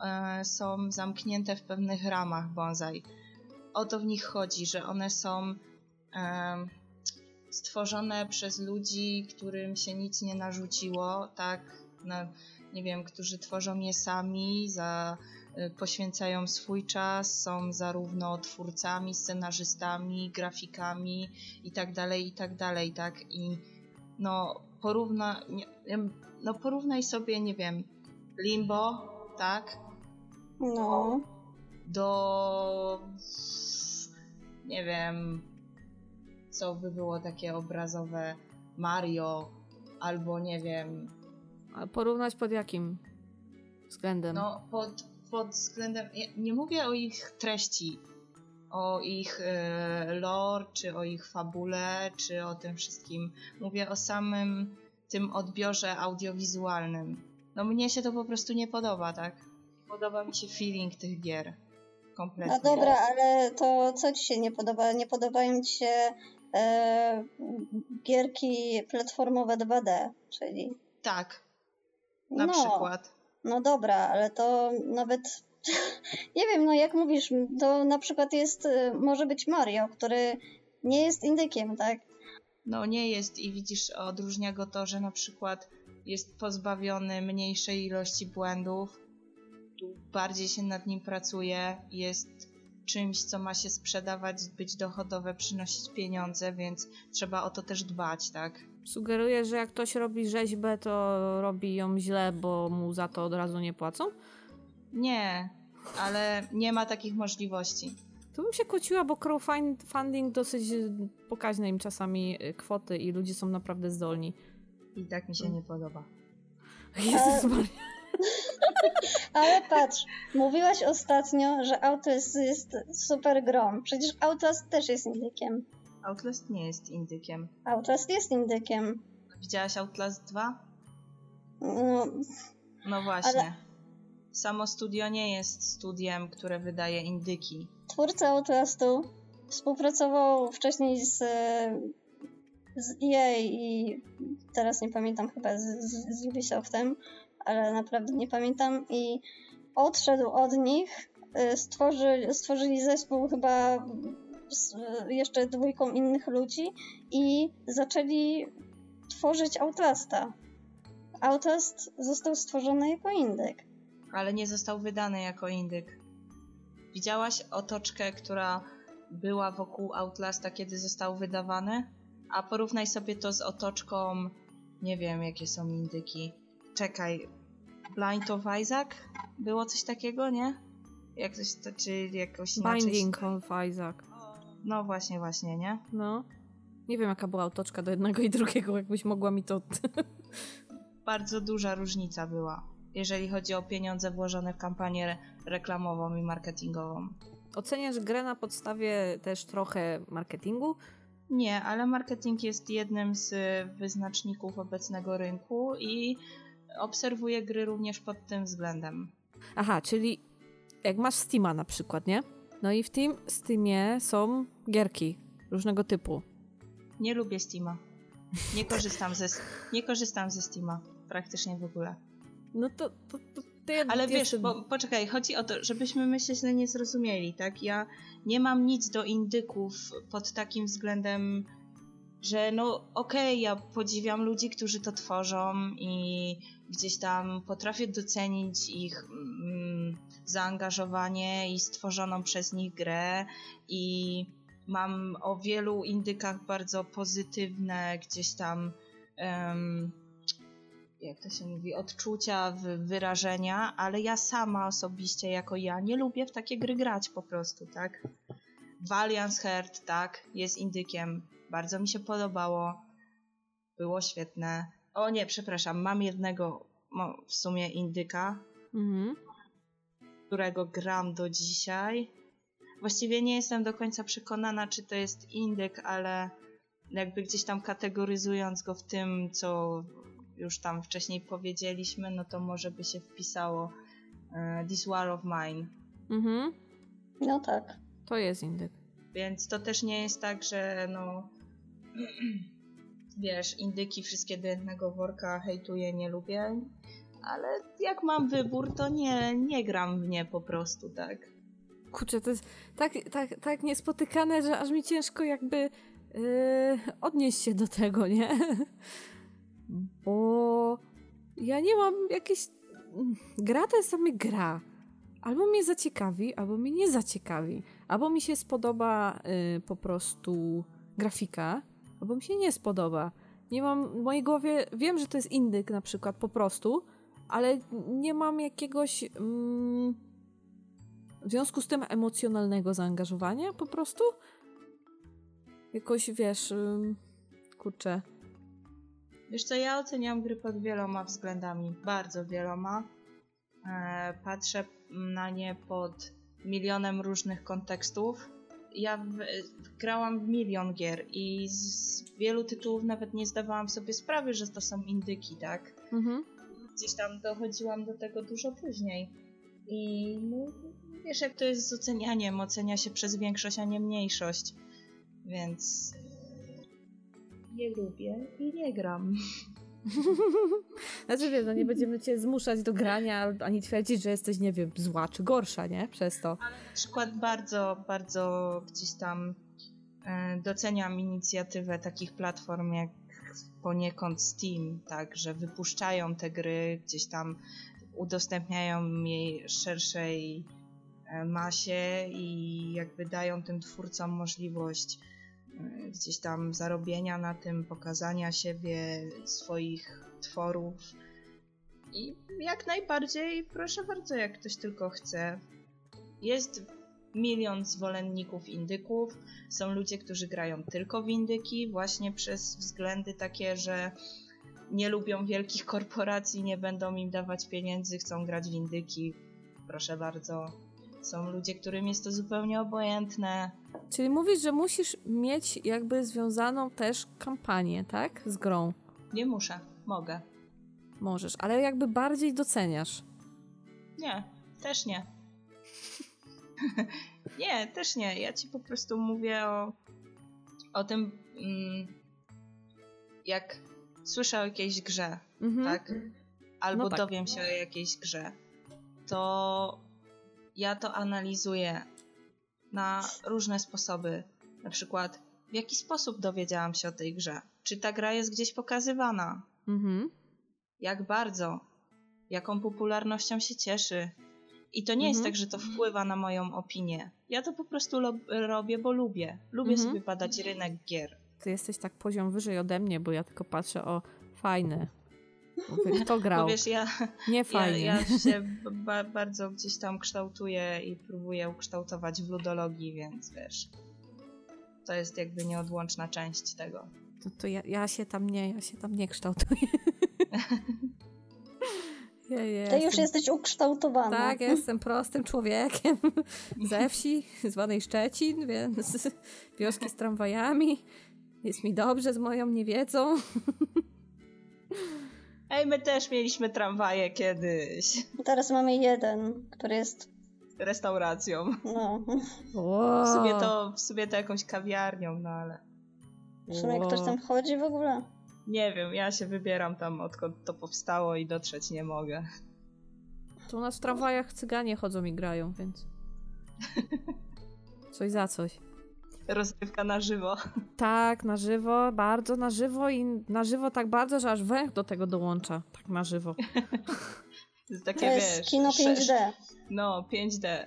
e, są zamknięte w pewnych ramach bonsai. O to w nich chodzi, że one są e, stworzone przez ludzi, którym się nic nie narzuciło, tak? Nie wiem, którzy tworzą je sami, za, y, poświęcają swój czas, są zarówno twórcami, scenarzystami, grafikami i tak dalej, i tak tak? I no, porówna, nie, no porównaj sobie, nie wiem, Limbo, tak? No. Do nie wiem, co by było takie obrazowe Mario, albo nie wiem. A porównać pod jakim względem? No, pod, pod względem. Ja nie mówię o ich treści, o ich e, lore, czy o ich fabule, czy o tym wszystkim. Mówię o samym tym odbiorze audiowizualnym. No, mnie się to po prostu nie podoba, tak? Podoba mi się feeling tych gier. Kompletnie. No dobra, ale to co ci się nie podoba? Nie podobają ci się e, gierki platformowe 2D, czyli... Tak, na no, przykład. No dobra, ale to nawet... nie wiem, no jak mówisz, to na przykład jest, e, może być Mario, który nie jest indykiem, tak? No nie jest i widzisz, odróżnia go to, że na przykład jest pozbawiony mniejszej ilości błędów, bardziej się nad nim pracuje, jest czymś, co ma się sprzedawać, być dochodowe, przynosić pieniądze, więc trzeba o to też dbać, tak? Sugeruję, że jak ktoś robi rzeźbę, to robi ją źle, bo mu za to od razu nie płacą? Nie, ale nie ma takich możliwości. Tu bym się kłóciła, bo crowdfunding dosyć pokaźne im czasami y, kwoty i ludzie są naprawdę zdolni. I tak mi się nie podoba. Jezus Maria. Ale patrz, mówiłaś ostatnio, że Outlast jest super grą. Przecież Outlast też jest indykiem. Outlast nie jest indykiem. Outlast jest indykiem. Widziałaś Outlast 2? No, no właśnie. Ale... Samo studio nie jest studiem, które wydaje indyki. Twórca Outlastu współpracował wcześniej z, z EA i teraz nie pamiętam chyba z, z, Ubisoftem ale naprawdę nie pamiętam i odszedł od nich, y, stworzy, stworzyli zespół chyba z jeszcze dwójką innych ludzi i zaczęli tworzyć Outlasta. Outlast został stworzony jako indyk. Ale nie został wydany jako indyk. Widziałaś otoczkę, która była wokół Outlasta, kiedy został wydawany? A porównaj sobie to z otoczką, nie wiem jakie są indyki. Czekaj, Blind of Isaac? Było coś takiego, nie? Jak coś, to, czy jakoś inaczej... Binding of Isaac. No właśnie, właśnie, nie? No. Nie wiem, jaka była otoczka do jednego i drugiego, jakbyś mogła mi to... Bardzo duża różnica była, jeżeli chodzi o pieniądze włożone w kampanię reklamową i marketingową. Oceniasz grę na podstawie też trochę marketingu? Nie, ale marketing jest jednym z wyznaczników obecnego rynku i obserwuję gry również pod tym względem. Aha, czyli jak masz Steama na przykład, nie? No i w tym Steamie są gierki różnego typu. Nie lubię Steama. Nie korzystam ze, nie korzystam ze Steama praktycznie w ogóle. No to, to, to ja Ale wiesz, jestem- bo, poczekaj, chodzi o to, żebyśmy my się źle nie zrozumieli, tak? Ja nie mam nic do indyków pod takim względem, że no okej, ja podziwiam ludzi, którzy to tworzą i gdzieś tam potrafię docenić ich mm, zaangażowanie i stworzoną przez nich grę i mam o wielu indykach bardzo pozytywne gdzieś tam em, jak to się mówi, odczucia, wy- wyrażenia, ale ja sama osobiście, jako ja, nie lubię w takie gry grać po prostu, tak? Valiance Heart, tak, jest indykiem, bardzo mi się podobało, było świetne. O nie, przepraszam, mam jednego w sumie indyka, Mhm. którego gram do dzisiaj. Właściwie nie jestem do końca przekonana, czy to jest indyk, ale jakby gdzieś tam kategoryzując go w tym, co już tam wcześniej powiedzieliśmy, no to może by się wpisało e, This War of Mine. Mhm. No tak. To jest indyk. Więc to też nie jest tak, że no wiesz, indyki wszystkie do jednego worka hejtuję, nie lubię, ale jak mam wybór, to nie, nie gram w nie po prostu, tak? Kurczę, to jest tak, tak, tak niespotykane, że aż mi ciężko jakby yy, odnieść się do tego, nie? Bo ja nie mam jakiejś... Gra to jest sobie gra. Albo mnie zaciekawi, albo mnie nie zaciekawi. Albo mi się spodoba yy, po prostu grafika, albo mi się nie spodoba. Nie mam w mojej głowie... Wiem, że to jest indyk na przykład po prostu, ale nie mam jakiegoś... Mm, w związku z tym emocjonalnego zaangażowania po prostu? Jakoś, wiesz, ym, kurczę. Wiesz co, ja oceniam gry pod wieloma względami, bardzo wieloma. E, patrzę na nie pod milionem różnych kontekstów. Ja w, grałam w milion gier i z wielu tytułów nawet nie zdawałam sobie sprawy, że to są indyki, tak? Mhm. Gdzieś tam dochodziłam do tego dużo później. I no, wiesz, jak to jest z ocenianiem. Ocenia się przez większość, a nie mniejszość. Więc nie lubię i nie gram. Znaczy wiesz, no nie będziemy cię zmuszać do grania, ani twierdzić, że jesteś, nie wiem, zła czy gorsza, nie? Przez to. Na przykład bardzo, bardzo gdzieś tam e, doceniam inicjatywę takich platform jak poniekąd Steam, tak, że wypuszczają te gry, gdzieś tam udostępniają jej szerszej e, masie i jakby dają tym twórcom możliwość gdzieś tam zarobienia na tym, pokazania siebie, swoich tworów. I jak najbardziej, proszę bardzo, jak ktoś tylko chce. Jest milion zwolenników indyków. Są ludzie, którzy grają tylko w indyki, właśnie przez względy takie, że nie lubią wielkich korporacji, nie będą im dawać pieniędzy, chcą grać w indyki. Proszę bardzo. Są ludzie, którym jest to zupełnie obojętne. Czyli mówisz, że musisz mieć jakby związaną też kampanię, tak? Z grą. Nie muszę, mogę. Możesz, ale jakby bardziej doceniasz. Nie, też nie. nie, też nie. Ja ci po prostu mówię o, o tym, mm, jak słyszę o jakiejś grze, Mhm. tak? Albo No tak. dowiem się o jakiejś grze, to ja to analizuję na różne sposoby. Na przykład, w jaki sposób dowiedziałam się o tej grze? Czy ta gra jest gdzieś pokazywana? Mhm. jak bardzo, jaką popularnością się cieszy. I to nie jest Mhm. tak, że to wpływa na moją opinię. Ja to po prostu robię, bo lubię. Lubię Mhm. sobie badać rynek gier. Ty jesteś tak poziom wyżej ode mnie, bo ja tylko patrzę o fajne. Mówię, kto grał? Bo wiesz, ja, Nie ja, fajnie. ja się ba- bardzo gdzieś tam kształtuję i próbuję ukształtować w ludologii, więc wiesz, to jest jakby nieodłączna część tego. To, to ja, ja się tam nie, ja się tam nie kształtuję. ja Ty jestem, już jesteś ukształtowana. Tak, ja jestem prostym człowiekiem ze wsi, zwanej Szczecin, więc wioski z tramwajami. Jest mi dobrze z moją niewiedzą. Ej, my też mieliśmy tramwaje kiedyś. Teraz mamy jeden, który jest, Restauracją. no, W sumie to, w sumie to jakąś kawiarnią, no ale... w sumie ktoś tam chodzi w ogóle. Nie wiem, ja się wybieram tam odkąd to powstało i dotrzeć nie mogę. To u nas w tramwajach cyganie chodzą i grają, więc... Coś za coś. Rozrywka na żywo. Tak, na żywo, bardzo na żywo i na żywo tak bardzo, że aż węch do tego dołącza. Tak na żywo. To jest takie, To jest wiesz... kino sześć- 5D. No, 5D.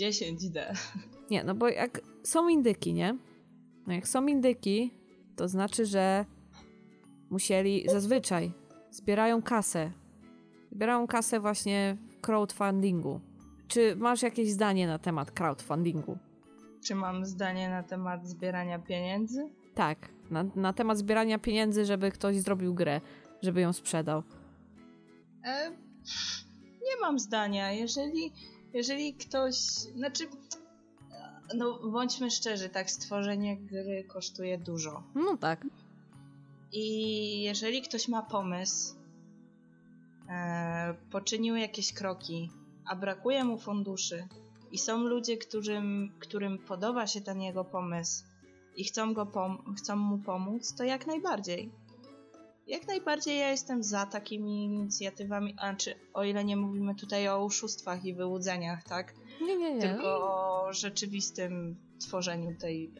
10D. Nie, no bo jak są indyki, nie? No jak są indyki, to znaczy, że musieli zazwyczaj zbierają kasę. Zbierają kasę właśnie w crowdfundingu. Czy masz jakieś zdanie na temat crowdfundingu? Czy mam zdanie na temat zbierania pieniędzy? Tak, na, na temat zbierania pieniędzy, żeby ktoś zrobił grę, żeby ją sprzedał. E, nie mam zdania. Jeżeli, jeżeli ktoś. Znaczy. No, bądźmy szczerzy, tak, stworzenie gry kosztuje dużo. No tak. I jeżeli ktoś ma pomysł, e, poczynił jakieś kroki, a brakuje mu funduszy, i są ludzie, którym, którym podoba się ten jego pomysł i chcą, go pom- chcą mu pomóc, to jak najbardziej. Jak najbardziej ja jestem za takimi inicjatywami, a czy o ile nie mówimy tutaj o oszustwach i wyłudzeniach, tak? Nie, nie, nie. Tylko o rzeczywistym tworzeniu tej,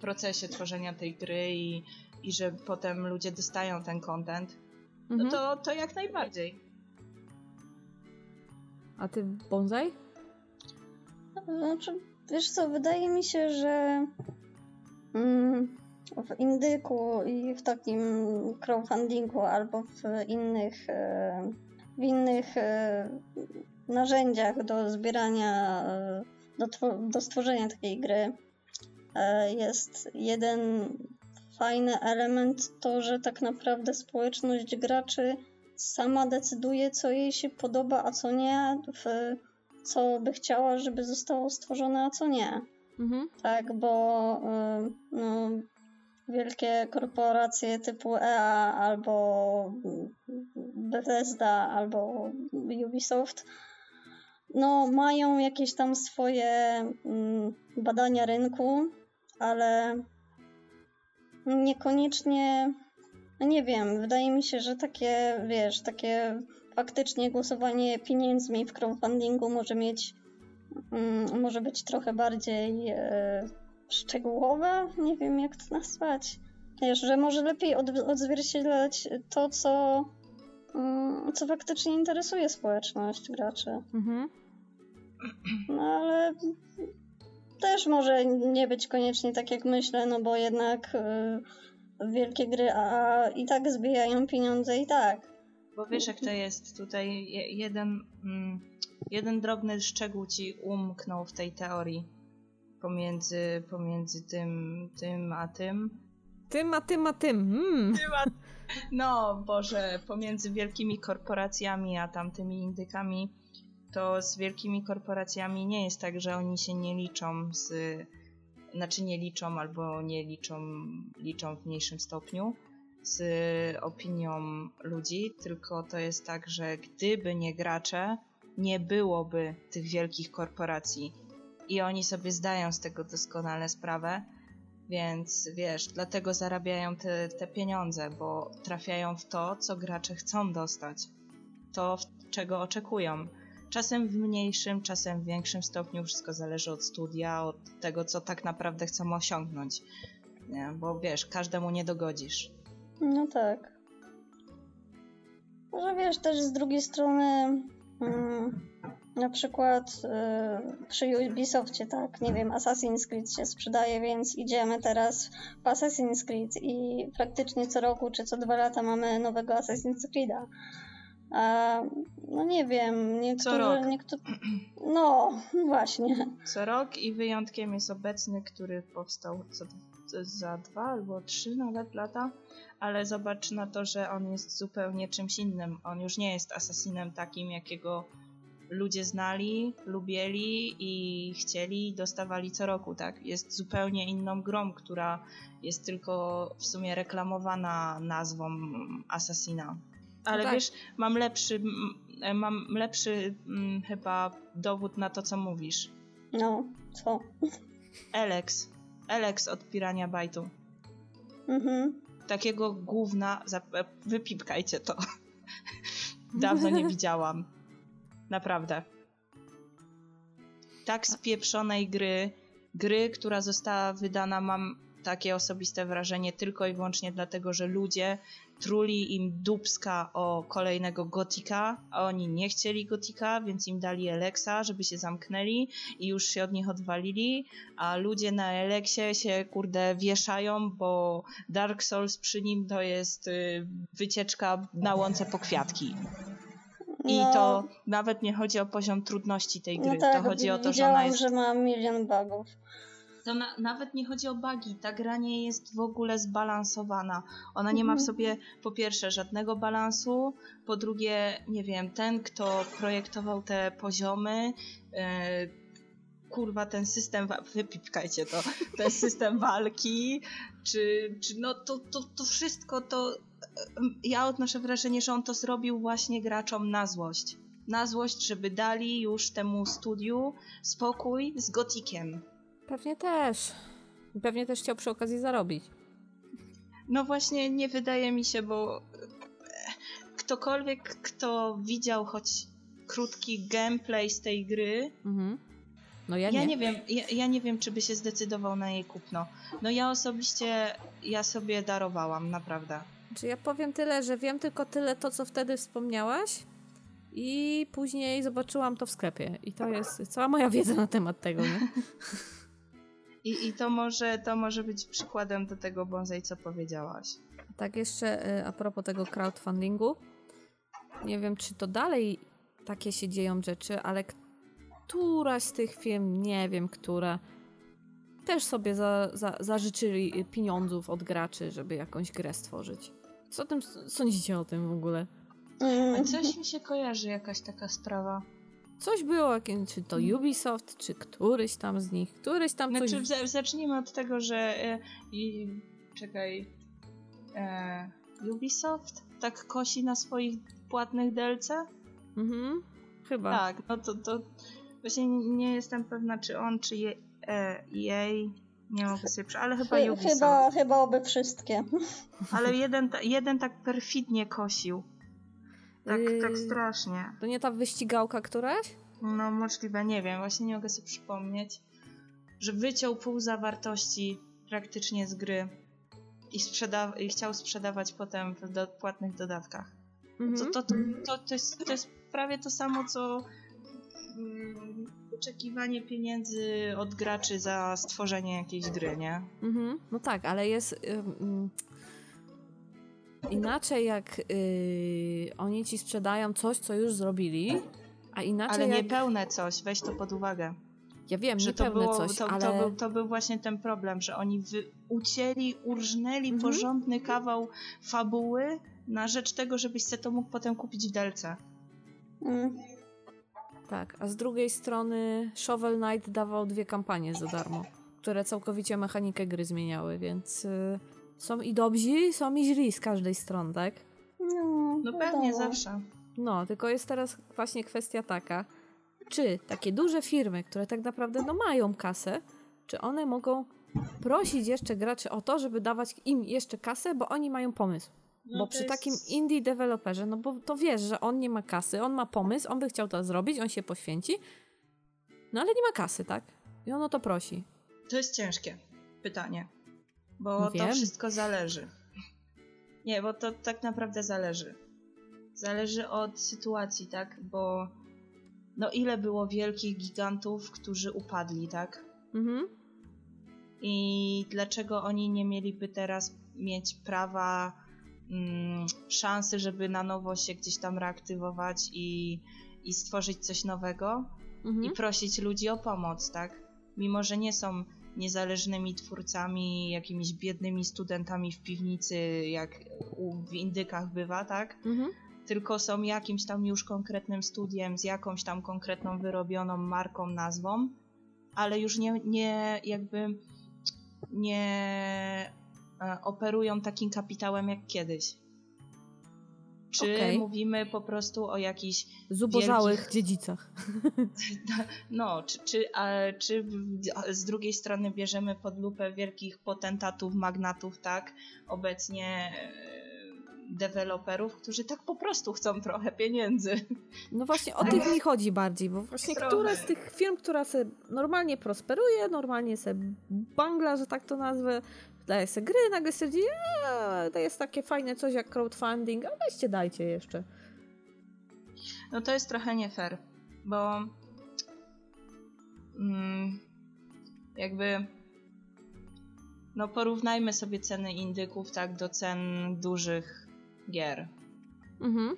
procesie tworzenia tej gry i, i że potem ludzie dostają ten content, no Mhm. to, to jak najbardziej. A ty bonsai? Znaczy, wiesz co, wydaje mi się, że mm, w indyku i w takim crowdfundingu albo w innych, e, w innych e, narzędziach do zbierania, e, do, do stworzenia takiej gry jest jeden fajny element, to, że tak naprawdę społeczność graczy sama decyduje, co jej się podoba, a co nie, w, co by chciała, żeby zostało stworzone, a co nie. Mhm. Tak, bo y, no, wielkie korporacje typu EA albo Bethesda albo Ubisoft no, mają jakieś tam swoje mm, badania rynku, ale niekoniecznie, no nie wiem, wydaje mi się, że takie, wiesz, takie faktycznie głosowanie pieniędzmi w crowdfundingu może mieć, mm, może być trochę bardziej e, szczegółowe, nie wiem jak to nazwać. Wiesz, że może lepiej od, odzwierciedlać to, co, mm, co faktycznie interesuje społeczność graczy. Mhm. No ale też może nie być koniecznie tak jak myślę, no bo jednak y, wielkie gry a i tak zbijają pieniądze i tak. Bo wiesz jak to jest, tutaj je- jeden, mm, jeden drobny szczegół ci umknął w tej teorii pomiędzy, pomiędzy tym, tym a tym. Tym, a tym, a tym. Mm. No, Boże, pomiędzy wielkimi korporacjami a tamtymi indykami, to z wielkimi korporacjami nie jest tak, że oni się nie liczą z. Znaczy nie liczą albo nie liczą, liczą w mniejszym stopniu z opinią ludzi, tylko to jest tak, że gdyby nie gracze, nie byłoby tych wielkich korporacji. I oni sobie zdają z tego doskonale sprawę, więc wiesz, dlatego zarabiają te, te pieniądze, bo trafiają w to, co gracze chcą dostać. To, czego oczekują. Czasem w mniejszym, czasem w większym stopniu, wszystko zależy od studia, od tego, co tak naprawdę chcą osiągnąć. Bo wiesz, każdemu nie dogodzisz. No tak. Może wiesz, też z drugiej strony mm, na przykład y, przy Ubisoftie, tak, nie wiem, Assassin's Creed się sprzedaje, więc idziemy teraz w Assassin's Creed i praktycznie co roku czy co dwa lata mamy nowego Assassin's Creed'a. A, no nie wiem, niektórzy... rok. Niektó... No, właśnie. Co rok i wyjątkiem jest obecny, który powstał co, za dwa albo trzy nawet lata, ale zobacz na to, że on jest zupełnie czymś innym. On już nie jest asasinem takim, jakiego ludzie znali, lubieli i chcieli i dostawali co roku, tak? Jest zupełnie inną grą, która jest tylko w sumie reklamowana nazwą Assassina. Ale tak. wiesz, mam lepszy, m, mam lepszy mm, chyba dowód na to, co mówisz. No, co? Alex. Alex od Pirania Bytu. Mhm. Takiego gówna, zap- wypipkajcie to. Dawno nie widziałam. Naprawdę. Tak spieprzonej gry, gry, która została wydana, mam takie osobiste wrażenie, tylko i wyłącznie dlatego, że ludzie truli im dubska o kolejnego gotika, a oni nie chcieli gotika, więc im dali Eleksa, żeby się zamknęli i już się od nich odwalili, a ludzie na Eleksie się kurde wieszają, bo Dark Souls przy nim to jest y, wycieczka na łące po kwiatki. I No. to nawet nie chodzi o poziom trudności tej gry, No tak, to chodzi o to, że ona jest że ma milion bugów. To na, nawet nie chodzi o bugi. Ta gra nie jest w ogóle zbalansowana. Ona nie ma w Mhm. sobie po pierwsze żadnego balansu, po drugie, nie wiem, ten, kto projektował te poziomy, e, kurwa, ten system, wypipkajcie to, ten system walki, czy, czy no to, to, to wszystko to. e, Ja odnoszę wrażenie, że on to zrobił właśnie graczom na złość. Na złość, żeby dali już temu studiu spokój z gotikiem. Pewnie też. Pewnie też chciał przy okazji zarobić. No właśnie nie wydaje mi się, bo e, ktokolwiek, kto widział choć krótki gameplay z tej gry, Mhm. No ja, ja, nie. nie wiem, ja, ja nie wiem, czy by się zdecydował na jej kupno. No ja osobiście, ja sobie darowałam, naprawdę. Czy ja powiem tyle, że wiem tylko tyle to, co wtedy wspomniałaś i później zobaczyłam to w sklepie. I to jest cała moja wiedza na temat tego, nie? I, i to, może, to może być przykładem do tego bonsai, co powiedziałaś. Tak jeszcze y, a propos tego crowdfundingu. Nie wiem, czy to dalej takie się dzieją rzeczy, ale któraś z tych firm, nie wiem, która, też sobie za, za, zażyczyli pieniądzów od graczy, żeby jakąś grę stworzyć. Co o tym sądzicie o tym w ogóle? Mm. Coś mi się kojarzy, jakaś taka sprawa. Coś było, czy to Ubisoft, czy któryś tam z nich, któryś tam coś... Znaczy, za- zacznijmy od tego, że. E, i, czekaj. E, Ubisoft tak kosi na swoich płatnych DLC? Mhm, chyba. Tak, no to, to właśnie nie jestem pewna, czy on, czy je, e, EA. Nie mogę sobie przy... ale chyba Chy- Ubisoft. Chyba, chyba oby wszystkie. Ale jeden, jeden tak perfidnie kosił. Tak, tak Yy. strasznie. To nie ta wyścigałka któraś? No możliwe, nie wiem, właśnie nie mogę sobie przypomnieć, że wyciął pół zawartości praktycznie z gry i, sprzeda- i chciał sprzedawać potem w do- płatnych dodatkach. Mhm. To, to, to, to, to, jest, to jest prawie to samo, co mm, oczekiwanie pieniędzy od graczy za stworzenie jakiejś gry, nie? Mhm. No tak, ale jest inaczej jak y, oni ci sprzedają coś, co już zrobili, a inaczej Ale jak... niepełne coś, weź to pod uwagę. Ja wiem, Że to, niepełne było, coś, to, ale... to, był, to był właśnie ten problem, że oni wy, ucięli, urżnęli Mhm. porządny kawał fabuły na rzecz tego, żebyś se to mógł potem kupić w delce. Mm. Tak, a z drugiej strony Shovel Knight dawał dwie kampanie za darmo, które całkowicie mechanikę gry zmieniały, więc y, są i dobrzy, są i źli z każdej strony, tak? No, No pewnie wiadomo. zawsze. No, tylko jest teraz właśnie kwestia taka, czy takie duże firmy, które tak naprawdę no, mają kasę, czy one mogą prosić jeszcze graczy o to, żeby dawać im jeszcze kasę, bo oni mają pomysł. No bo przy jest- takim indie deweloperze, no bo to wiesz, że on nie ma kasy, on ma pomysł, on by chciał to zrobić, on się poświęci, no ale nie ma kasy, tak? I on o to prosi. To jest ciężkie pytanie, bo No to wszystko zależy. Nie, bo to tak naprawdę zależy. Zależy od sytuacji, tak? Bo no ile było wielkich gigantów, którzy upadli, tak? Mhm. I dlaczego oni nie mieliby teraz mieć prawa, mm, szansy, żeby na nowo się gdzieś tam reaktywować i, i stworzyć coś nowego Mhm. i prosić ludzi o pomoc, tak? Mimo, że nie są niezależnymi twórcami, jakimiś biednymi studentami w piwnicy, jak u, w indykach bywa, tak? Mhm. Tylko są jakimś tam już konkretnym studiem, z jakąś tam konkretną wyrobioną marką, nazwą, ale już nie, nie jakby nie e, operują takim kapitałem jak kiedyś. Czy Okej. mówimy po prostu o jakichś Zubożałych wielkich- dziedzicach. no, czy, czy, a, czy z drugiej strony bierzemy pod lupę wielkich potentatów, magnatów, tak? Obecnie e, deweloperów, którzy tak po prostu chcą trochę pieniędzy. No właśnie o tych mi chodzi bardziej, bo właśnie Trochę. które z tych firm, która se normalnie prosperuje, normalnie se bangla, że tak to nazwę, daje se gry, nagle stwierdzi, to jest takie fajne coś jak crowdfunding, a weźcie dajcie jeszcze. No to jest trochę nie fair, bo mm, jakby no porównajmy sobie ceny indyków tak do cen dużych gier. Mhm.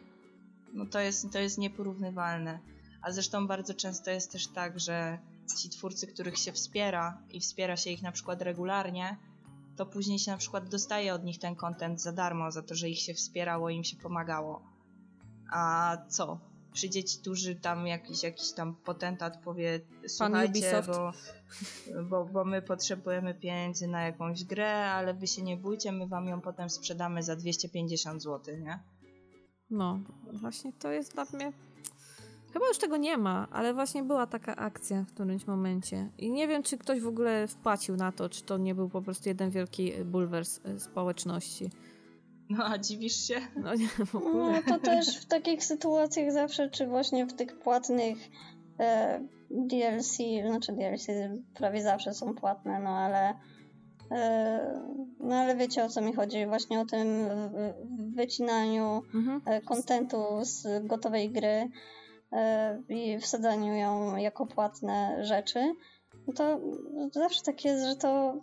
No to jest, to jest nieporównywalne. A zresztą bardzo często jest też tak, że ci twórcy, których się wspiera i wspiera się ich na przykład regularnie, to później się na przykład dostaje od nich ten content za darmo, za to, że ich się wspierało im się pomagało. A co? Przyjdzie ci duży tam jakiś, jakiś tam potentat powie słuchajcie, bo, bo, bo my potrzebujemy pieniędzy na jakąś grę, ale wy się nie bójcie, my wam ją potem sprzedamy za 250 zł, nie? No, właśnie to jest dla mnie... Chyba już tego nie ma, ale właśnie była taka akcja w którymś momencie. I nie wiem, czy ktoś w ogóle wpłacił na to, czy to nie był po prostu jeden wielki bulwers y, społeczności. No a dziwisz się? No nie, w ogóle. No to też w takich sytuacjach zawsze, czy właśnie w tych płatnych e, DLC, znaczy DLC prawie zawsze są płatne, no ale e, no ale wiecie o co mi chodzi, właśnie o tym w- wycinaniu Mhm. e, kontentu z gotowej gry i wsadzaniu ją jako płatne rzeczy, no to zawsze tak jest, że to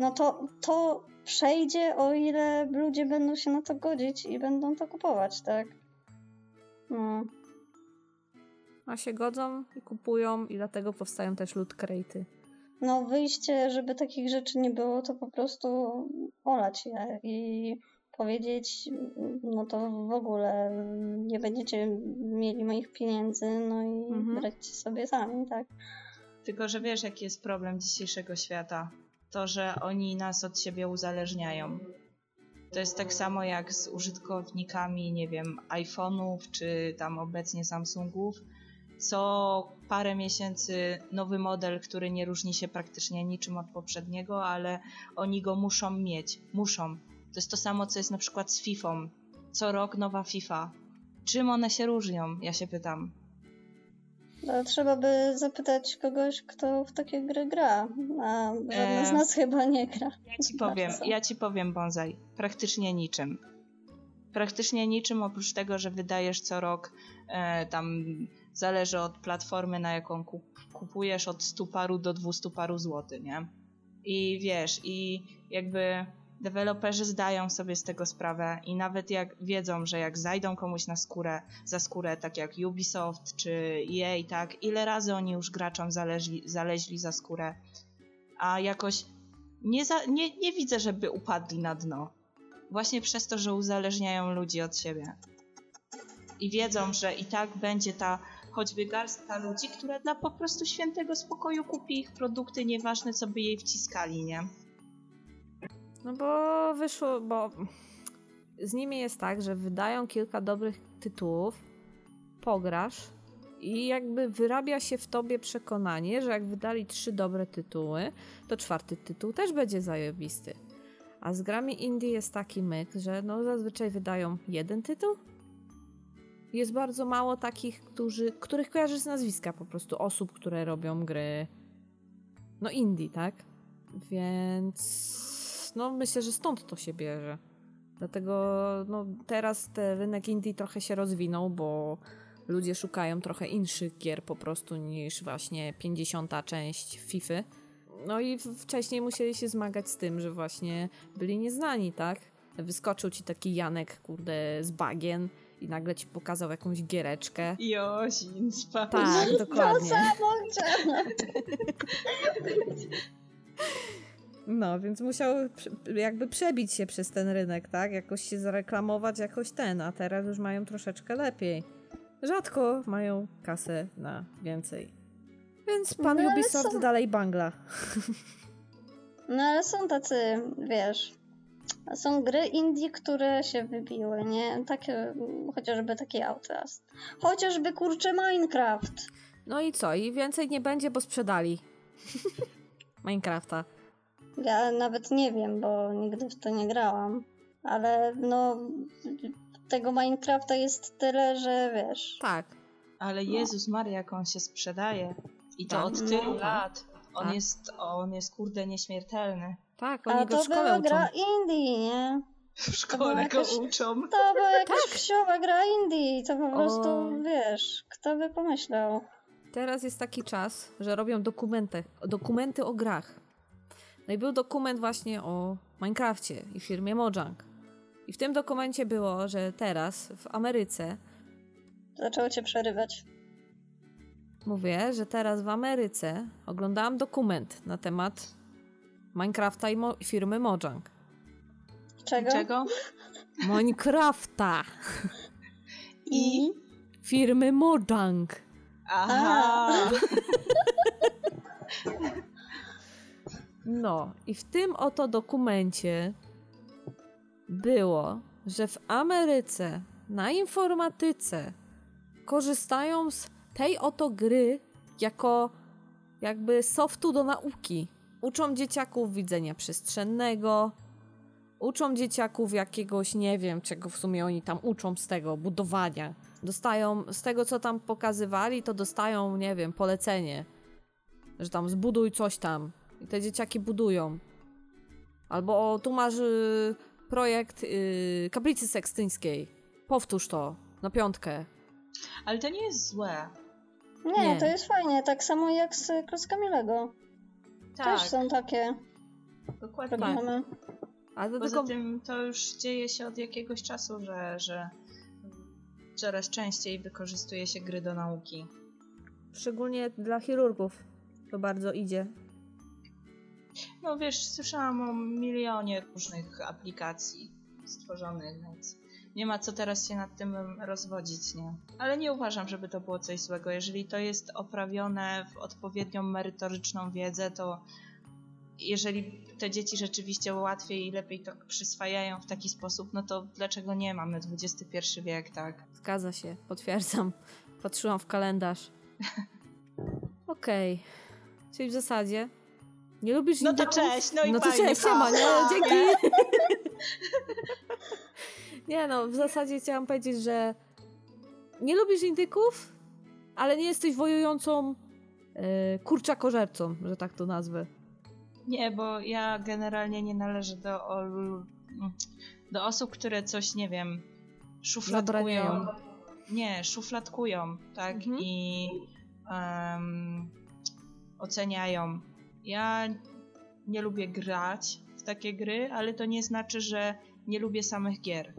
no to, to przejdzie, o ile ludzie będą się na to godzić i będą to kupować, tak? No. A się godzą i kupują i dlatego powstają też loot crate'y. no wyjście, żeby takich rzeczy nie było, to po prostu olać je i powiedzieć, no to w ogóle nie będziecie mieli moich pieniędzy, no i Mhm. radźcie sobie sami, tak? Tylko, że wiesz, jaki jest problem dzisiejszego świata? To, że oni nas od siebie uzależniają. To jest tak samo jak z użytkownikami, nie wiem, iPhone'ów czy tam obecnie Samsungów. Co parę miesięcy nowy model, który nie różni się praktycznie niczym od poprzedniego, ale oni go muszą mieć. Muszą. To jest to samo, co jest na przykład z FIFA. Co rok nowa FIFA. Czym one się różnią? Ja się pytam. No, trzeba by zapytać kogoś, kto w takie gry gra, a żaden z Eee. nas chyba nie gra. Ja ci powiem, Bardzo. ja ci powiem, Bonsai, praktycznie niczym. Praktycznie niczym oprócz tego, że wydajesz co rok, e, tam zależy od platformy, na jaką kup, kupujesz, od 100 paru do 200 paru złotych, nie? I wiesz, i jakby deweloperzy zdają sobie z tego sprawę i nawet jak wiedzą, że jak zajdą komuś na skórę, za skórę, tak jak Ubisoft czy EA, tak, ile razy oni już graczom zaleźli, zaleźli za skórę, a jakoś nie, za, nie, nie widzę, żeby upadli na dno. Właśnie przez to, że uzależniają ludzi od siebie. I wiedzą, że i tak będzie ta choćby garstka ludzi, która dla po prostu świętego spokoju kupi ich produkty, nieważne co by jej wciskali, nie? No bo wyszło, bo z nimi jest tak, że wydają kilka dobrych tytułów, pograsz i jakby wyrabia się w tobie przekonanie, że jak wydali trzy dobre tytuły, to czwarty tytuł też będzie zajebisty. A z grami indie jest taki myk, że no zazwyczaj wydają jeden tytuł. Jest bardzo mało takich, którzy, których kojarzysz z nazwiska po prostu, osób, które robią gry no indie, tak? Więc no myślę, że stąd to się bierze. Dlatego no, teraz ten rynek indie trochę się rozwinął, bo ludzie szukają trochę inszych gier po prostu niż właśnie 50. część FIFA. No i wcześniej musieli się zmagać z tym, że właśnie byli nieznani, tak? Wyskoczył ci taki Janek, kurde, z bagien i nagle ci pokazał jakąś giereczkę. Jozin, spadł. Tak, dokładnie. samo chciałam. No, więc musiał jakby przebić się przez ten rynek, tak? Jakoś się zareklamować, jakoś ten, a teraz już mają troszeczkę lepiej. Rzadko mają kasę na więcej. Więc pan No, Ubisoft są- dalej bangla. No ale są tacy, wiesz, są gry indie, które się wybiły, nie? Takie, chociażby taki Outlast. Chociażby, kurczę, Minecraft. No i co? I więcej nie będzie, bo sprzedali. Minecrafta. Ja nawet nie wiem, bo nigdy w to nie grałam. Ale no, tego Minecrafta jest tyle, że wiesz. Tak. Ale Jezus Maria, jak on się sprzedaje. I to Tak. od tylu No. lat. On Tak. jest, on jest kurde nieśmiertelny. Tak, A oni go to w szkole była uczą. gra indie, nie? W szkole go jakaś- uczą. To była jakaś wsiowa gra indie. To po prostu, Tak. O. wiesz, kto by pomyślał. Teraz jest taki czas, że robią dokumenty, dokumenty o grach. No i był dokument właśnie o Minecrafcie i firmie Mojang. I w tym dokumencie było, że teraz w Ameryce, Zaczęło cię przerywać. mówię, że teraz w Ameryce oglądałam dokument na temat Minecrafta i mo- firmy Mojang. Czego? Czego? Minecrafta! I? Firmy Mojang! Aha! No, i w tym oto dokumencie było, że w Ameryce na informatyce korzystają z tej oto gry jako jakby softu do nauki. Uczą dzieciaków widzenia przestrzennego, uczą dzieciaków jakiegoś, nie wiem, czego w sumie oni tam uczą z tego, budowania. Dostają, z tego co tam pokazywali, to dostają, nie wiem, polecenie, że tam zbuduj coś tam. I te dzieciaki budują. Albo o, tu masz y, projekt y, kaplicy sekstyńskiej. Powtórz to na piątkę. Ale to nie jest złe. Nie, Nie. to jest fajnie. Tak samo jak z klockami Lego. Tak, Też są takie dokładnie. programy. Ale to Poza tylko tym to już dzieje się od jakiegoś czasu, że, że coraz częściej wykorzystuje się gry do nauki. szczególnie dla chirurgów to bardzo idzie. No wiesz, słyszałam o milionie różnych aplikacji stworzonych, więc nie ma co teraz się nad tym rozwodzić, nie? Ale nie uważam, żeby to było coś złego. Jeżeli to jest oprawione w odpowiednią merytoryczną wiedzę, to jeżeli te dzieci rzeczywiście łatwiej i lepiej to przyswajają w taki sposób, no to dlaczego nie? Mamy XXI wiek, tak? Zgadza się, potwierdzam. Patrzyłam w kalendarz. Okej. Czyli w zasadzie nie lubisz No to cześć, no i No to fajnie, cześć, siema, nie? Dzięki. nie no, w zasadzie chciałam powiedzieć, że nie lubisz indyków, ale nie jesteś wojującą e, kurczakożercą, że tak to nazwę. Nie, bo ja generalnie nie należę do, do osób, które coś, nie wiem, szufladkują. Zabraniają. Nie, szufladkują, tak? Mhm. I em, oceniają. Ja nie lubię grać w takie gry, ale to nie znaczy, że nie lubię samych gier.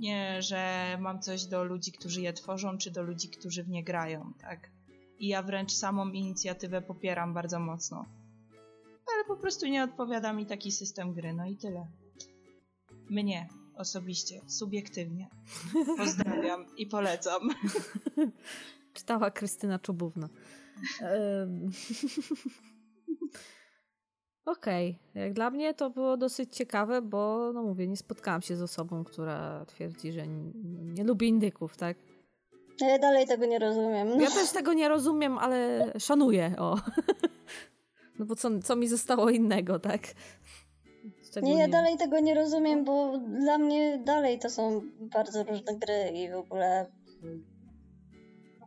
Nie, że mam coś do ludzi, którzy je tworzą, czy do ludzi, którzy w nie grają, tak? I ja wręcz samą inicjatywę popieram bardzo mocno ale po prostu nie odpowiada mi taki system gry, no i tyle. Mnie osobiście, subiektywnie. Pozdrawiam i polecam. Czytała Krystyna Czubówna. Okej, jak dla mnie to było dosyć ciekawe, bo no mówię, nie spotkałam się z osobą, która twierdzi, że nie, nie lubi indyków, tak? Ja dalej tego nie rozumiem. No, Ja też tego nie rozumiem, ale szanuję, o. No bo co, co mi zostało innego, tak? nie, ja dalej tego nie rozumiem, bo dla mnie dalej to są bardzo różne gry i w ogóle...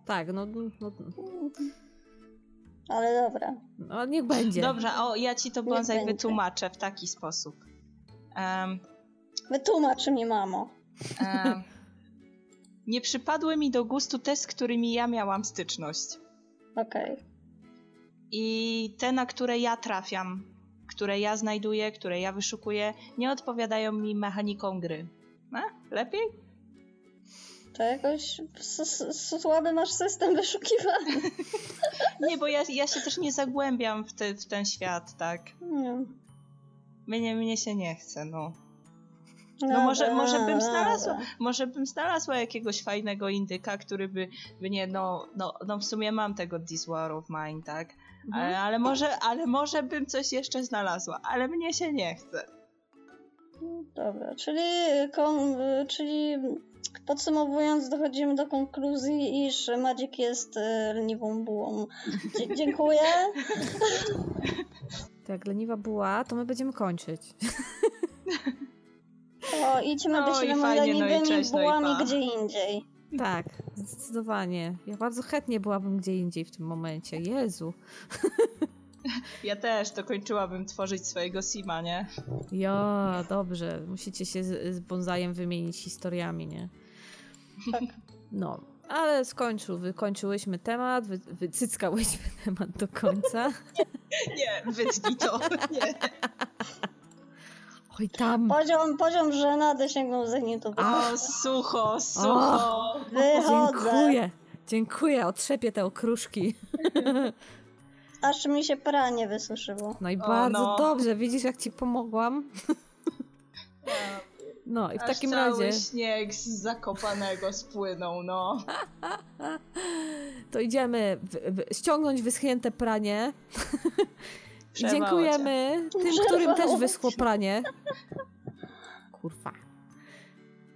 Tak, no, no, Ale dobra. no niech będzie. Dobrze, o, ja ci to Niech będzie. wytłumaczę w taki sposób. Em, Wytłumacz mi, mamo. em, nie przypadły mi do gustu te, z którymi ja miałam styczność. Okej. I te, na które ja trafiam, które ja znajduję, które ja wyszukuję, nie odpowiadają mi mechaniką gry. No, lepiej? To jakoś słaby masz system wyszukiwania. Nie, bo ja, ja się też nie zagłębiam w, te, w ten świat, tak? Nie. Mnie, mnie się nie chce, no. No może, może bym znalazła, może bym znalazła jakiegoś fajnego indyka, który by, by nie, no, no, no w sumie mam tego This War of Mine, tak? Mhm. Ale, ale, może, ale może bym coś jeszcze znalazła, ale mnie się nie chce. Dobra, czyli, kon, czyli podsumowując, dochodzimy do konkluzji, iż Magic jest e, leniwą bułą. Dzie- dziękuję. To jak leniwa była, to my będziemy kończyć. O, idźmy No być i fajnie, no i leniwymi no i bułami pa. gdzie indziej. Tak, zdecydowanie. Ja bardzo chętnie byłabym gdzie indziej w tym momencie. Jezu. Ja też dokończyłabym tworzyć swojego Sima, nie? Ja, dobrze. Musicie się z, z Bonzajem wymienić historiami, nie? Tak. No, ale skończył, wykończyłyśmy temat, wy, wycyckałyśmy temat do końca. Nie, wytnij to. Nie. Oj, tam. Poziom, poziom żenady sięgnął zenitu. O, sucho, sucho. Wychodzę. Dziękuję. Dziękuję, otrzepię te okruszki. Aż mi się pranie wysuszyło. No i O, bardzo no. dobrze, widzisz jak ci pomogłam? No i w Aż takim cały razie śnieg z Zakopanego spłynął, no. to idziemy w, w, ściągnąć wyschnięte pranie. I dziękujemy tym, Przerwało którym też cię. wyschło pranie. Kurwa.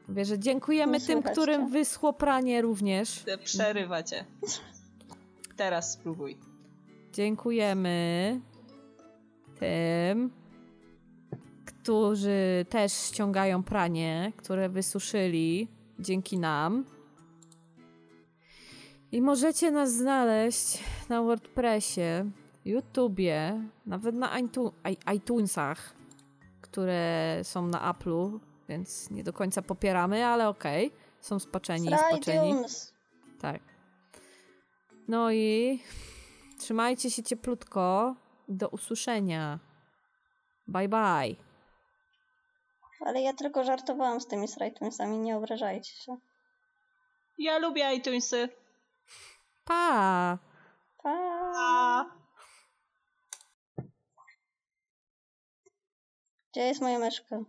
Mówię, że dziękujemy tym, którym cię. wyschło pranie również. cię. Przerywa cię. Teraz spróbuj. Dziękujemy tym, którzy też ściągają pranie, które wysuszyli dzięki nam. I możecie nas znaleźć na WordPressie, YouTubie, nawet na iTunesach, które są na Apple'u, więc nie do końca popieramy, ale okej. Są spaczeni i spaczeni. Tak. No i trzymajcie się cieplutko. Do usłyszenia. Bye bye. Ale ja tylko żartowałam z tymi iTunesami, nie obrażajcie się. Ja lubię iTunesy. Pa! Pa! A. Gdzie jest moja myszka?